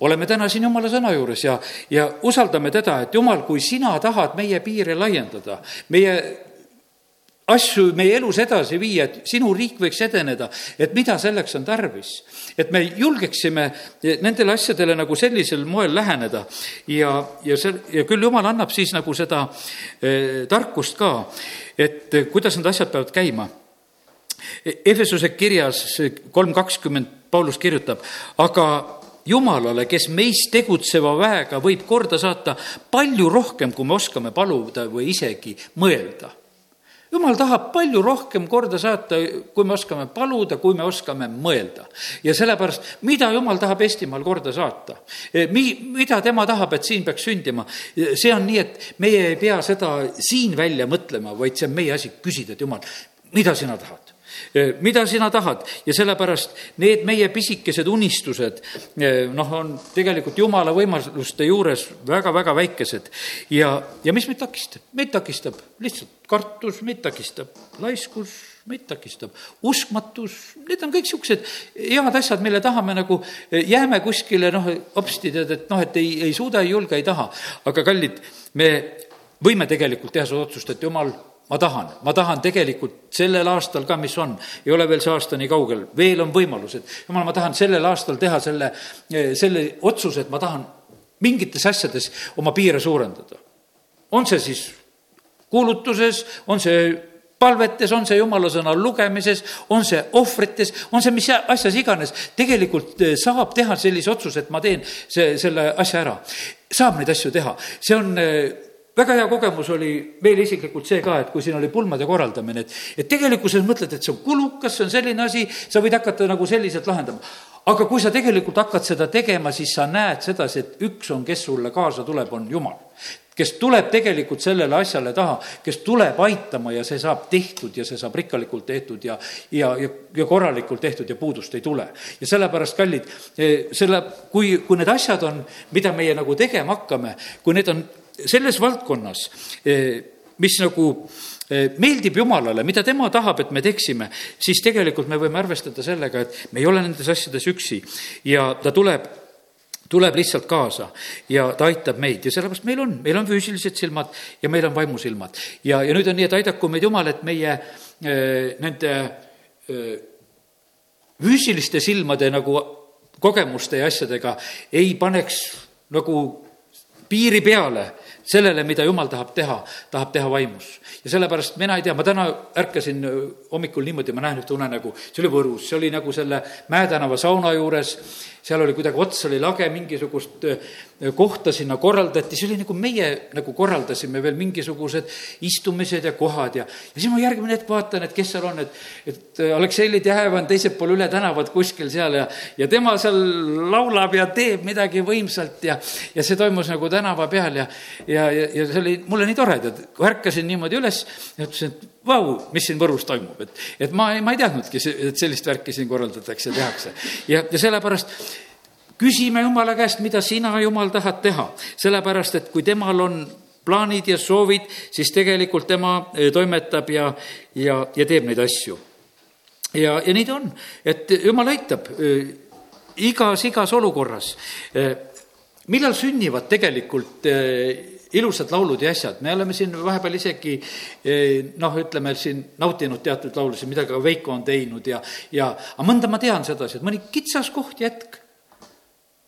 oleme täna siin jumala sõna juures ja, ja usaldame teda, et jumal, kui sina tahad meie piire laiendada, meie asju meie elus edasi viia, et sinu riik võiks edeneda, et mida selleks on tarvis. et me julgeksime nendele asjadele nagu sellisel moel läheneda ja, ja see, ja küll jumal annab siis nagu seda eh, tarkust ka, et eh, kuidas need asjad peavad käima. Efesuse kirjas kolm kakskümmend Paulus kirjutab, aga Jumalale, kes meis tegutseva väega võib korda saata palju rohkem, kui me oskame paluda või isegi mõelda jumal tahab palju rohkem korda saata, kui me oskame paluda, kui me oskame mõelda. ja sellepärast, mida jumal tahab Eestimaal korda saata? E, mi-, mida tema tahab, et siin peaks sündima? E, see on nii, et meie ei pea seda siin välja mõtlema, vaid see on meie asi küsida, et jumal, mida sina tahad? Mida sina tahad ja sellepärast need meie pisikesed unistused, noh, on tegelikult jumala võimaluste juures väga-väga väikesed. ja, ja mis meid takistab? meid takistab lihtsalt kartus, meid takistab laiskus, meid takistab uskmatus, need on kõik niisugused head asjad, mille taha me nagu jääme kuskile, noh, hopsti tead, et noh, et ei, ei suuda, ei julge, ei taha. aga kallid, me võime tegelikult teha seda otsust, et jumal ma tahan, ma tahan tegelikult sellel aastal ka, mis on, ei ole veel see aasta nii kaugel, veel on võimalused. jumal, ma tahan sellel aastal teha selle, selle otsuse, et ma tahan mingites asjades oma piire suurendada. on see siis kuulutuses, on see palvetes, on see jumala sõna lugemises, on see ohvrites, on see mis asjas iganes, tegelikult eh, saab teha sellise otsuse, et ma teen see, selle asja ära. saab neid asju teha, see on eh, väga hea kogemus oli meil isiklikult see ka, et kui siin oli pulmade korraldamine, et, et tegelikkuses mõtled, et see on kulukas, see on selline asi, sa võid hakata nagu selliselt lahendama. aga kui sa tegelikult hakkad seda tegema, siis sa näed sedasi, et üks on, kes sulle kaasa tuleb, on Jumal kes tuleb tegelikult sellele asjale taha, kes tuleb aitama ja see saab tehtud ja see saab rikkalikult tehtud ja, ja, ja, ja korralikult tehtud ja puudust ei tule. ja sellepärast, kallid, eh, selle, kui, kui need asjad on, mida meie nagu tegema hakkame, kui need on selles valdkonnas, eh, mis nagu eh, meeldib Jumalale, mida tema tahab, et me teeksime, siis tegelikult me võime arvestada sellega, et me ei ole nendes asjades üksi ja ta tuleb tuleb lihtsalt kaasa ja ta aitab meid ja sellepärast meil on, meil on füüsilised silmad ja meil on vaimusilmad. ja, ja nüüd on nii, et aidaku meid Jumal, et meie äh, nende füüsiliste silmade nagu kogemuste ja asjadega ei paneks nagu piiri peale sellele, mida jumal tahab teha, tahab teha vaimus. ja sellepärast mina ei tea, ma täna ärkasin hommikul niimoodi, ma näen ühte unenägu, see oli Võrus, see oli nagu selle Mäe tänava sauna juures seal oli kuidagi ots oli lage, mingisugust äh, kohta sinna korraldati, see oli nagu meie nagu korraldasime veel mingisugused istumised ja kohad ja, ja siis ma järgmine hetk vaatan, et kes seal on, et, et äh, Aleksei Litjajev on teisel pool üle tänavat kuskil seal ja, ja tema seal laulab ja teeb midagi võimsalt ja, ja see toimus nagu tänava peal ja, ja, ja, ja see oli mulle nii tore, tead, kui ärkasin niimoodi üles ütlesin, et vau, mis siin Võrus toimub, et, et ma, ma ei teadnudki, et sellist värki siin korraldatakse, tehakse. ja, ja sellepärast küsime Jumala käest, mida sina, Jumal, tahad teha, sellepärast et kui temal on plaanid ja soovid, siis tegelikult tema eh, toimetab ja, ja, ja teeb neid asju. ja, ja nii ta on, et Jumal aitab eh, igas, igas olukorras. Eh, millal sünnivad tegelikult ilusad laulud ja asjad, me oleme siin vahepeal isegi noh, ütleme siin nautinud teatud laulusid, mida ka Veiko on teinud ja, ja aga mõnda ma tean sedasi, et mõni kitsaskoht ja hetk,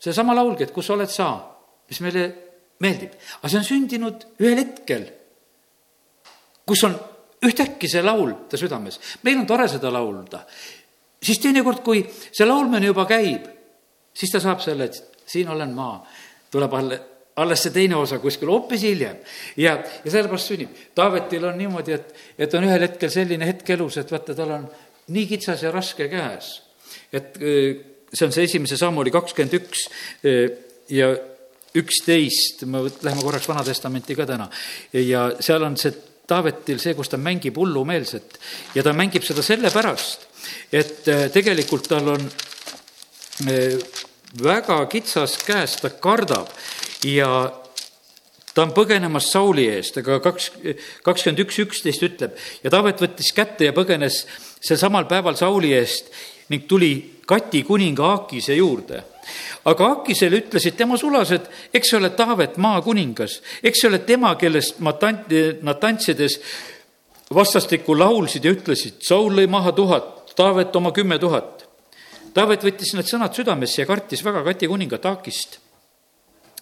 seesama laulgi, et kus oled sa, mis meile meeldib, aga see on sündinud ühel hetkel, kus on ühtäkki see laul ta südames, meil on tore seda laulda, siis teinekord, kui see laulmine juba käib, siis ta saab selle, et siin olen ma, tuleb alle alles see teine osa kuskil hoopis hiljem. ja, ja sellepärast sünnib. Taavetil on niimoodi, et, et on ühel hetkel selline hetk elus, et vaata, tal on nii kitsas ja raske käes. et see on see esimese samm oli kakskümmend üks äh, ja üksteist, me läheme korraks Vana Testamenti ka täna, ja seal on see Taavetil see, kus ta mängib hullumeelset. Ja ta mängib seda sellepärast, et äh, tegelikult tal on väga kitsas käes, ta kardab. Ja ta on põgenemas Sauli eest, aga kaks, kakskümmend üks, üksteist ütleb. Ja Taavet võttis kätte ja põgenes sel samal päeval Sauli eest ning tuli Kati kuninga Aakise juurde. aga Aakisele ütlesid tema sulased, eks see ole Taavet maakuningas, eks see ole tema, kellest ma tant-, nad tantsides vastastikku laulsid ja ütlesid, Saul lõi maha tuhat, Taavet oma kümme tuhat. Taavet võttis need sõnad südamesse ja kartis väga Kati kuningat Aakist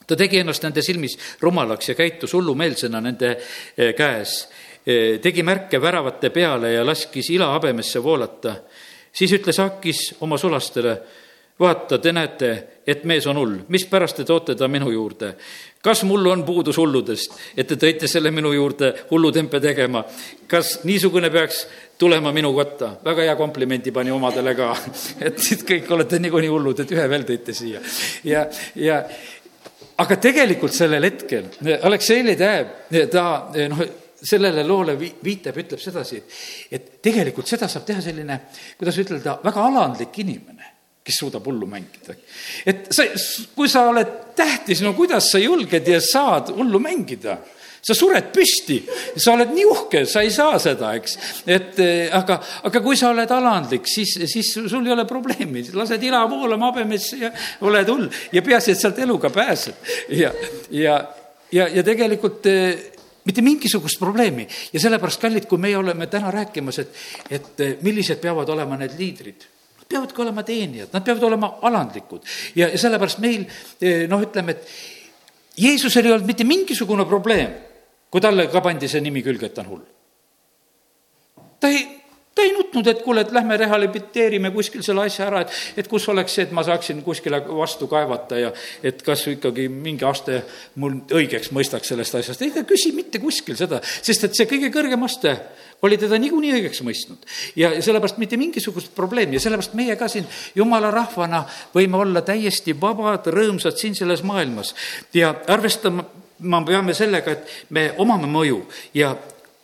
ta tegi ennast nende silmis rumalaks ja käitus hullumeelsena nende eh, käes. Eh, tegi märke väravate peale ja laskis ila habemesse voolata. Siis ütles Akis oma sulastele, vaata, te näete, et mees on hull, mispärast te toote ta minu juurde? kas mul on puudus hulludest, et te tõite selle minu juurde hullutempe tegema? kas niisugune peaks tulema minu kotta? väga hea komplimendi pani omadele ka, et kõik olete niikuinii hullud, et ühe veel tõite siia. ja, ja aga tegelikult sellel hetkel Aleksei Ledev, ta noh, sellele loole vi-, viitab, ütleb sedasi, et tegelikult seda saab teha selline, kuidas ütelda, väga alandlik inimene kes suudab hullu mängida. et sa, kui sa oled tähtis, no kuidas sa julged ja saad hullu mängida? sa sured püsti, sa oled nii uhke, sa ei saa seda, eks. et eh, aga, aga kui sa oled alandlik, siis, siis sul ei ole probleemi, lased ila voolama habemesse ja oled hull ja peaasi, et sealt eluga pääsed. ja, ja, ja, ja tegelikult eh, mitte mingisugust probleemi ja sellepärast, kallid, kui meie oleme täna rääkimas, et, et eh, millised peavad olema need liidrid peavadki olema teenijad, nad peavad olema alandlikud ja, ja sellepärast meil noh, ütleme, et Jeesusel ei olnud mitte mingisugune probleem kui talle ka pandi see nimi külge, et ta on hull. ta ei, ta ei nutnud, et kuule, et lähme rehabiliteerime kuskil selle asja ära, et, et kus oleks see, et ma saaksin kuskile vastu kaevata ja et kas ikkagi mingi aste mul õigeks mõistaks sellest asjast. ei, ta küsi mitte kuskil seda, sest et see kõige kõrgem aste oli teda niikuinii õigeks mõistnud. ja sellepärast mitte mingisugust probleemi ja sellepärast meie ka siin jumala rahvana võime olla täiesti vabad, rõõmsad siin selles maailmas ja arvestama me peame sellega, et me omame mõju ja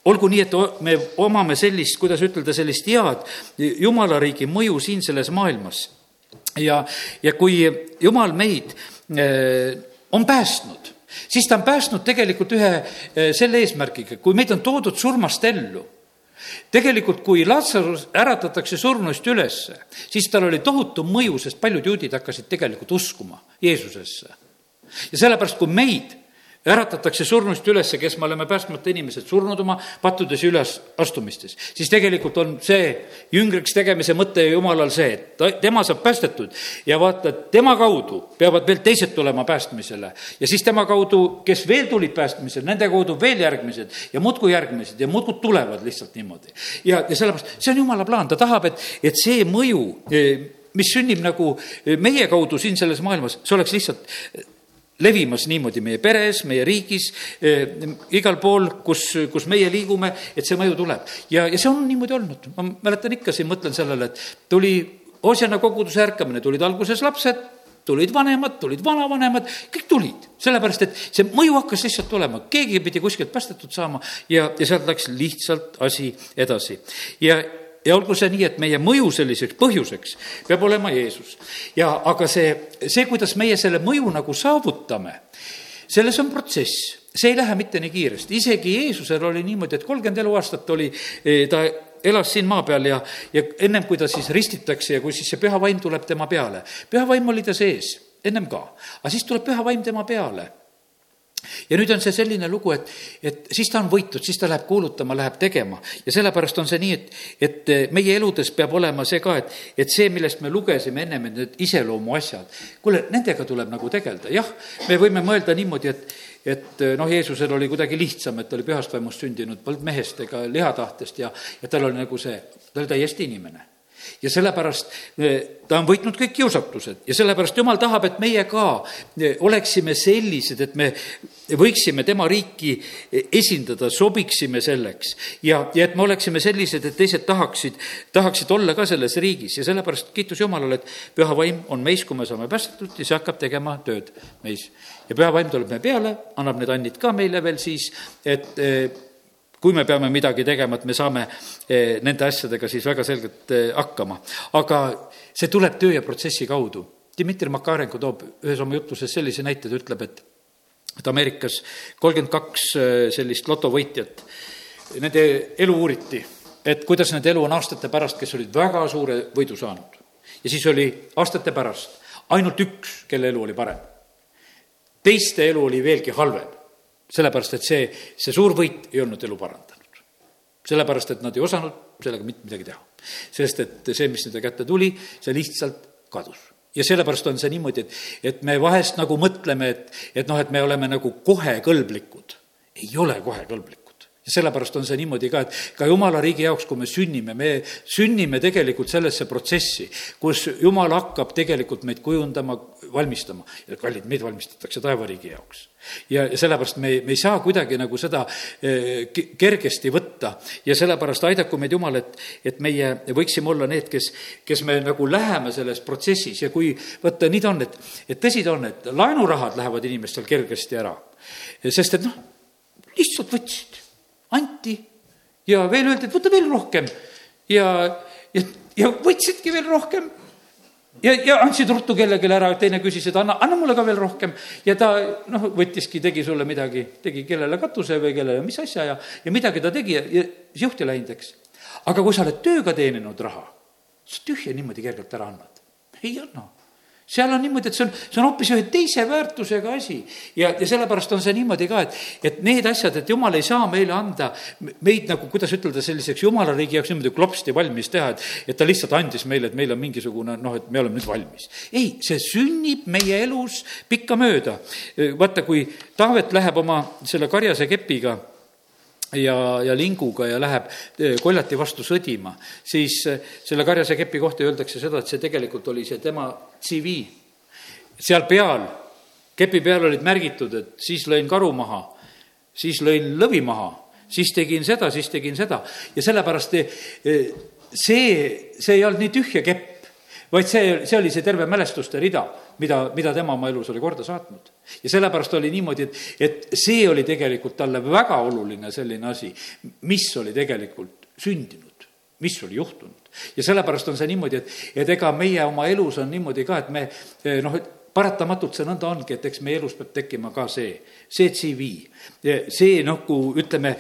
olgu nii, et me omame sellist, kuidas ütelda, sellist head jumala riigi mõju siin selles maailmas. ja, ja kui jumal meid äh, on päästnud, siis ta on päästnud tegelikult ühe äh, selle eesmärgiga, kui meid on toodud surmast ellu tegelikult, kui Lazarus äratatakse surnuist ülesse, siis tal oli tohutu mõju, sest paljud juudid hakkasid tegelikult uskuma Jeesusesse. ja sellepärast, kui meid äratatakse surnuist ülesse, kes me oleme päästmata inimesed, surnud oma pattudes ja ülesastumistes, siis tegelikult on see jüngriks tegemise mõte jumalal see, et ta, tema saab päästetud ja vaata, tema kaudu peavad veel teised tulema päästmisele. ja siis tema kaudu, kes veel tulid päästmisele, nende kaudu veel järgmised ja muudkui järgmised ja muudkui tulevad lihtsalt niimoodi. ja, ja sellepärast see on jumala plaan, ta tahab, et, et see mõju mis sünnib nagu meie kaudu siin selles maailmas, see oleks lihtsalt levimas niimoodi meie peres, meie riigis, eh, igal pool, kus, kus meie liigume, et see mõju tuleb. ja, ja see on niimoodi olnud, ma mäletan ikka siin, mõtlen sellele, et tuli Oosiana koguduse ärkamine, tulid alguses lapsed, tulid vanemad, tulid vanavanemad, kõik tulid, sellepärast et see mõju hakkas lihtsalt tulema, keegi pidi kuskilt päästetud saama ja, ja sealt läks lihtsalt asi edasi. ja, ja olgu see nii, et meie mõju selliseks põhjuseks peab olema Jeesus. ja aga see, see, kuidas meie selle mõju nagu saavutame, selles on protsess, see ei lähe mitte nii kiiresti, isegi Jeesusel oli niimoodi, et kolmkümmend eluaastat oli, eh, ta elas siin maa peal ja, ja ennem kui ta siis ristitakse ja kui siis see püha vaim tuleb tema peale, püha vaim oli ta sees, ennem ka, aga siis tuleb püha vaim tema peale ja nüüd on see selline lugu, et, et siis ta on võitud, siis ta läheb kuulutama, läheb tegema. Ja sellepärast on see nii, et, et meie eludes peab olema see ka, et, et see, millest me lugesime ennem, et need iseloomu asjad, kuule, nendega tuleb nagu tegeleda, jah, me võime mõelda niimoodi, et et noh, Jeesusel oli kuidagi lihtsam, et ta oli pühast vaimust sündinud, polnud mehest ega lihatahtest ja, ja tal oli nagu see, ta oli täiesti inimene ja sellepärast eh, ta on võitnud kõik kiusatused ja sellepärast jumal tahab, et meie ka eh, oleksime sellised, et me võiksime tema riiki eh, esindada, sobiksime selleks. ja, ja et me oleksime sellised, et teised tahaksid, tahaksid olla ka selles riigis ja sellepärast kiitus Jumalale, et püha vaim on meis, kui me saame päästetud ja see hakkab tegema tööd meis. ja püha vaim tuleb meie peale, annab need annid ka meile veel siis, et kui me peame midagi tegema, et me saame eh, nende asjadega siis väga selgelt eh, hakkama. aga see tuleb töö ja protsessi kaudu. Dmitri Makarenko toob ühes oma jutluses sellise näite, ta ütleb, et et Ameerikas kolmkümmend kaks eh, sellist lotovõitjat, nende elu uuriti, et kuidas nende elu on aastate pärast, kes olid väga suure võidu saanud. ja siis oli aastate pärast ainult üks, kelle elu oli parem. teiste elu oli veelgi halvem sellepärast, et see, see suur võit ei olnud elu parandanud. sellepärast, et nad ei osanud sellega mitte midagi teha. sest et see, mis nende kätte tuli, see lihtsalt kadus ja sellepärast on see niimoodi, et, et me vahest nagu mõtleme, et, et noh, et me oleme nagu kohe kõlblikud. ei ole kohe kõlblikud ja sellepärast on see niimoodi ka, et ka jumala riigi jaoks, kui me sünnime, me sünnime tegelikult sellesse protsessi, kus jumal hakkab tegelikult meid kujundama, valmistama ja kallid, meid valmistatakse taevariigi jaoks. ja, sellepärast me, me ei saa kuidagi nagu seda eh, kergesti võtta ja sellepärast aidaku meid Jumal, et, et meie võiksime olla need, kes, kes me nagu läheme selles protsessis ja kui võtta, nii ta on, et, et tõsi ta on, et laenurahad lähevad inimestel kergesti ära. sest et noh, lihtsalt võtsid anti ja veel öeldi, et võta veel rohkem ja, ja, ja võtsidki veel rohkem ja, ja andsid ruttu kellelegi ära, teine küsis, et anna, anna mulle ka veel rohkem. ja ta noh, võttiski, tegi sulle midagi, tegi kellele katuse või kellele mis asja ja, ja midagi ta tegi ja, juhti läinud, eks. aga kui sa oled tööga teeninud raha, sa tühja niimoodi kergelt ära annad. ei anna seal on niimoodi, et see on, see on hoopis ühe teise väärtusega asi. ja, ja sellepärast on see niimoodi ka, et, et need asjad, et jumal ei saa meile anda meid nagu, kuidas ütelda, selliseks jumala riigi jaoks niimoodi klopsti valmis teha, et, et ta lihtsalt andis meile, et meil on mingisugune noh, et me oleme nüüd valmis. ei, see sünnib meie elus pikkamööda. vaata, kui Taavet läheb oma selle karjase kepiga ja, ja linguga ja läheb koljati vastu sõdima, siis selle karjase kepi kohta öeldakse seda, et see tegelikult oli see tema CV. seal peal, kepi peal olid märgitud, et siis lõin karu maha, siis lõin lõvi maha, siis tegin seda, siis tegin seda ja sellepärast see, see ei olnud nii tühja kepp, vaid see, see oli see terve mälestuste rida, mida, mida tema oma elus oli korda saatnud. ja sellepärast oli niimoodi, et, et see oli tegelikult talle väga oluline selline asi, mis oli tegelikult sündinud, mis oli juhtunud. ja sellepärast on see niimoodi, et, et ega meie oma elus on niimoodi ka, et me noh, et paratamatult see nõnda ongi, et eks meie elus peab tekkima ka see, see CV. see nagu ütleme,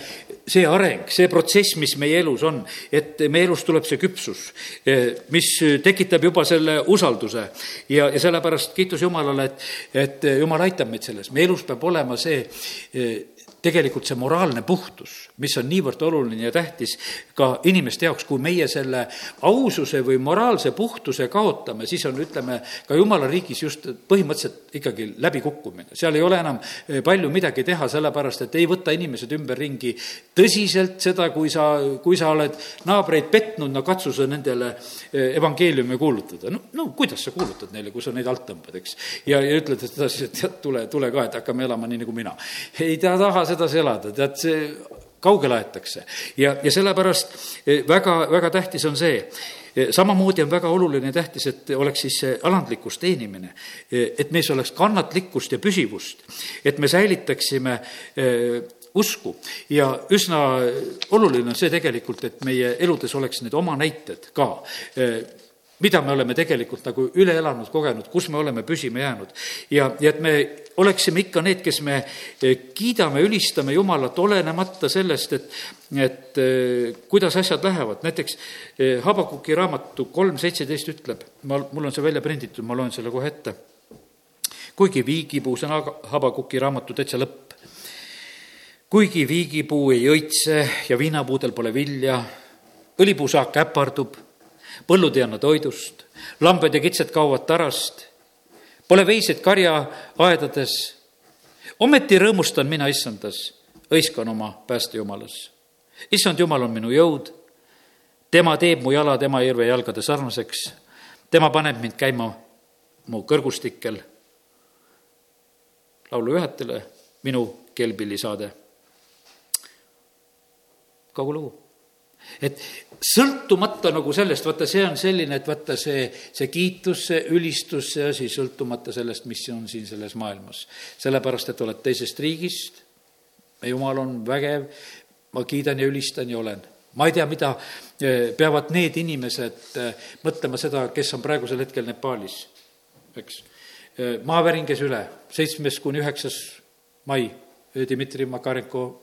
see areng, see protsess, mis meie elus on, et meie elus tuleb see küpsus, mis tekitab juba selle usalduse. ja, ja sellepärast kiitus Jumalale, et, et Jumal aitab meid selles, meie elus peab olema see tegelikult see moraalne puhtus, mis on niivõrd oluline ja tähtis ka inimeste jaoks, kui meie selle aususe või moraalse puhtuse kaotame, siis on, ütleme, ka jumala riigis just põhimõtteliselt ikkagi läbikukkumine. seal ei ole enam eh, palju midagi teha, sellepärast et ei võta inimesed ümberringi tõsiselt seda, kui sa, kui sa oled naabreid petnud, no katsu sa nendele eh, evangeeliumi kuulutada. no, no kuidas sa kuulutad neile, kui sa neid alt tõmbad, eks. ja, ja ütled sedasi, et tule, tule ka, et hakkame elama nii nagu mina. ei ta taha sedasi elada, tead, see kaugele aetakse. ja, ja sellepärast eh, väga, väga tähtis on see, eh, samamoodi on väga oluline ja tähtis, et oleks siis see alandlikkus teenimine. Eh, et meis oleks kannatlikkust ja püsivust, et me säilitaksime usku ja üsna oluline on see tegelikult, et meie eludes oleks need oma näited ka mida me oleme tegelikult nagu üle elanud, kogenud, kus me oleme püsima jäänud. ja, ja et me oleksime ikka need, kes me eh, kiidame, ülistame Jumalat, olenemata sellest, et, et eh, kuidas asjad lähevad. näiteks eh, Habakuki raamatu kolm seitseteist ütleb, ma, mul on see välja prinditud, ma loen selle kohe ette. kuigi viigipuu, see on Habakuki raamatu täitsa lõpp. kuigi viigipuu ei õitse ja viinapuudel pole vilja, õlipuusaak äpardub põllud ei anna toidust, lambed ja kitsed kaovad tarast, pole veiseid karjaaedades. ometi rõõmustan mina issandas, hõiskan oma päästejumalas. issand Jumal on minu jõud, tema teeb mu jalad Emajõrve jalgade sarnaseks, tema paneb mind käima mu kõrgustikel. laulujuhatajale minu kelpillisaade. kogu lugu et sõltumata nagu sellest, vaata, see on selline, et vaata see, see kiitus, see ülistus, see asi, sõltumata sellest, mis on siin selles maailmas. sellepärast, et oled teisest riigist, jumal on vägev, ma kiidan ja ülistan ja olen. ma ei tea, mida eh, peavad need inimesed eh, mõtlema seda, kes on praegusel hetkel Nepaalis, eks. Eh, maavärin käis üle, seitsmes kuni üheksas mai, Dmitri Makarenko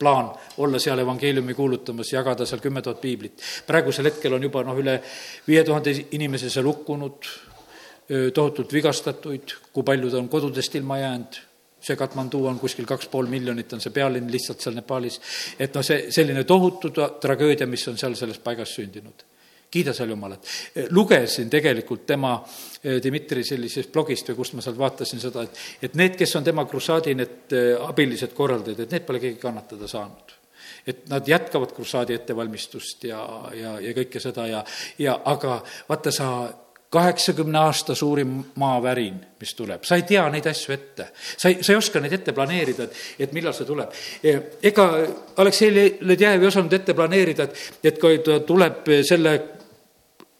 plaan olla seal evangeeliumi kuulutamas, jagada seal kümme tuhat piiblit. praegusel hetkel on juba noh, üle viie tuhande inimese seal hukkunud, tohutult vigastatuid, kui paljud on kodudest ilma jäänud, see Katmandu on kuskil kaks pool miljonit, on see pealinn lihtsalt seal Nepaalis. et noh, see selline tohutu tragöödia, mis on seal selles paigas sündinud kiida seal Jumalat. lugesin tegelikult tema, eh, Dmitri sellisest blogist või kust ma sealt vaatasin seda, et, et need, kes on tema krussaadi need eh, abilised korraldajad, et need pole keegi kannatada saanud et nad jätkavad krussaadi ettevalmistust ja, ja, ja kõike seda ja, ja aga vaata, sa kaheksakümne aasta suurim maavärin, mis tuleb, sa ei tea neid asju ette. sa ei, sa ei oska neid ette planeerida, et, et millal see tuleb. ega Aleksei Ledjajev ei osanud ette planeerida, et, et kui ta tuleb selle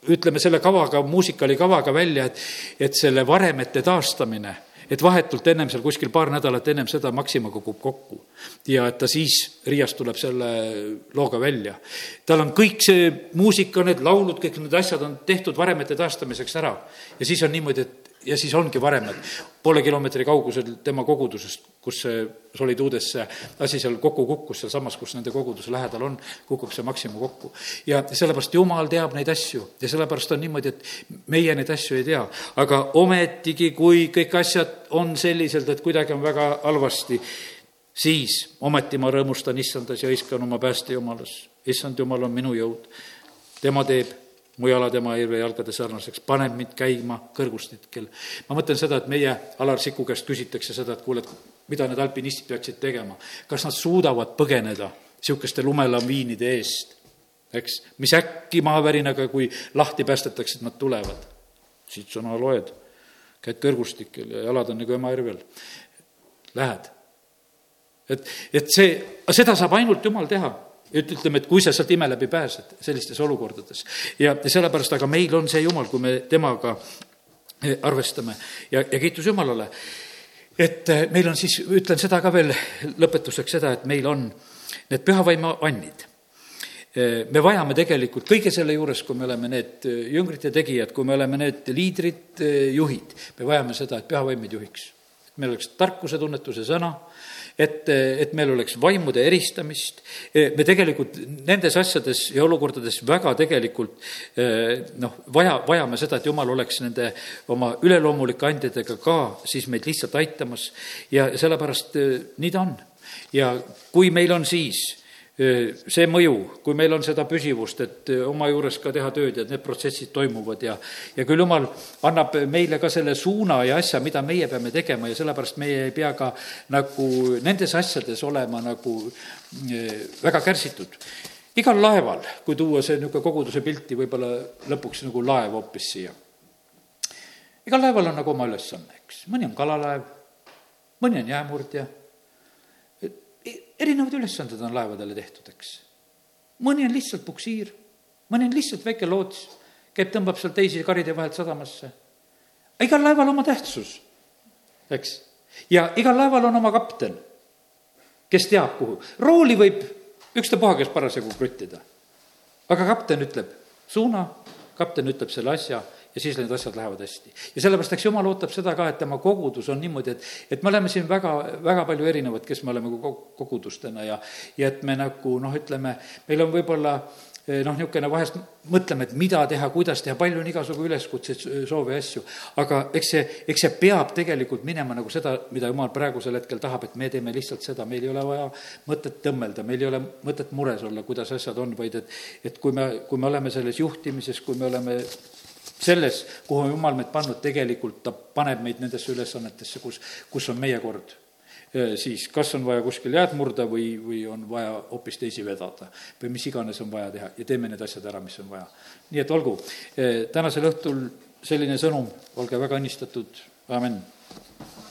ütleme selle kavaga, muusikali kavaga välja, et, et selle varemete taastamine et vahetult ennem seal kuskil paar nädalat ennem seda Maxima kogub kokku. ja et ta siis Riias tuleb selle looga välja. tal on kõik see muusika, need laulud, kõik need asjad on tehtud varemete taastamiseks ära. ja siis on niimoodi, et ja siis ongi varemed poole kilomeetri kaugusel tema kogudusest, kus see Soliduudes see asi seal kokku kukkus, sealsamas, kus nende koguduse lähedal on, kukub see Maxima kokku. ja sellepärast Jumal teab neid asju ja sellepärast on niimoodi, et meie neid asju ei tea. aga ometigi, kui kõik asjad on selliselt, et kuidagi on väga halvasti, siis ometi ma rõõmustan issandas ja hõiskan oma pääste Jumalas. issand Jumal on minu jõud, tema teeb mu jala tema jalgade sarnaseks, paneb mind käima kõrgustitkel. ma mõtlen seda, et meie Alar Siku käest küsitakse seda, et kuule, et mida need alpinistid peaksid tegema. kas nad suudavad põgeneda niisuguste lumelaviinide eest, eks, mis äkki maavärinaga, kui lahti päästetakse, et nad tulevad. siit sõna loed, käid kõrgustikel ja jalad on nagu emajärvel. Lähed. et, et see, seda saab ainult Jumal teha et ütleme, et kui sa sealt ime läbi pääsed sellistes olukordades. ja, sellepärast, aga meil on see Jumal, kui me temaga eh, arvestame ja, ja kiitus Jumalale. et eh, meil on siis, ütlen seda ka veel lõpetuseks, seda, et meil on need pühavaimu annid eh, me vajame tegelikult kõige selle juures, kui me oleme need jüngrite tegijad, kui me oleme need liidrid, juhid, me vajame seda, et pühavaim meid juhiks. et meil oleks tarkuse, tunnetuse sõna et, et meil oleks vaimude eristamist, me tegelikult nendes asjades ja olukordades väga tegelikult noh, vaja, vajame seda, et Jumal oleks nende oma üleloomulike andjatega ka siis meid lihtsalt aitamas ja sellepärast nii ta on. ja kui meil on siis see mõju, kui meil on seda püsivust, et oma juures ka teha tööd ja need protsessid toimuvad ja, ja küll jumal annab meile ka selle suuna ja asja, mida meie peame tegema ja sellepärast meie ei pea ka nagu nendes asjades olema nagu väga kärsitud. igal laeval, kui tuua see niisugune koguduse pilti võib-olla lõpuks nagu laev hoopis siia, igal laeval on nagu oma ülesanne, eks, mõni on kalalaev, mõni on jäämurdja erinevad ülesanded on laevadele tehtud, eks. mõni on lihtsalt puksiir, mõni on lihtsalt väike loots, käib, tõmbab seal teisi karide vahelt sadamasse. igal laeval oma tähtsus, eks. ja igal laeval on oma kapten, kes teab, kuhu. rooli võib ükstapuha, kes parasjagu kruttida. aga kapten ütleb suuna, kapten ütleb selle asja ja siis need asjad lähevad hästi. ja sellepärast, eks jumal ootab seda ka, et tema kogudus on niimoodi, et, et me oleme siin väga, väga palju erinevad, kes me oleme kogudustena ja, ja et me nagu noh, ütleme, meil on võib-olla eh, noh, niisugune vahest mõtleme, et mida teha, kuidas teha, palju on igasugu üleskutseid, soove ja asju, aga eks see, eks see peab tegelikult minema nagu seda, mida jumal praegusel hetkel tahab, et me teeme lihtsalt seda, meil ei ole vaja mõtet tõmmelda, meil ei ole mõtet mures olla, kuidas asjad on, vaid et, et kui me, kui me oleme selles juhtimises, kui me oleme selles, kuhu Jumal meid pannud, tegelikult ta paneb meid nendesse ülesannetesse, kus, kus on meie kord. siis kas on vaja kuskil jääd murda või, või on vaja hoopis teisi vedada või mis iganes on vaja teha ja teeme need asjad ära, mis on vaja. nii et olgu, tänasel õhtul selline sõnum, olge väga õnnistatud, amin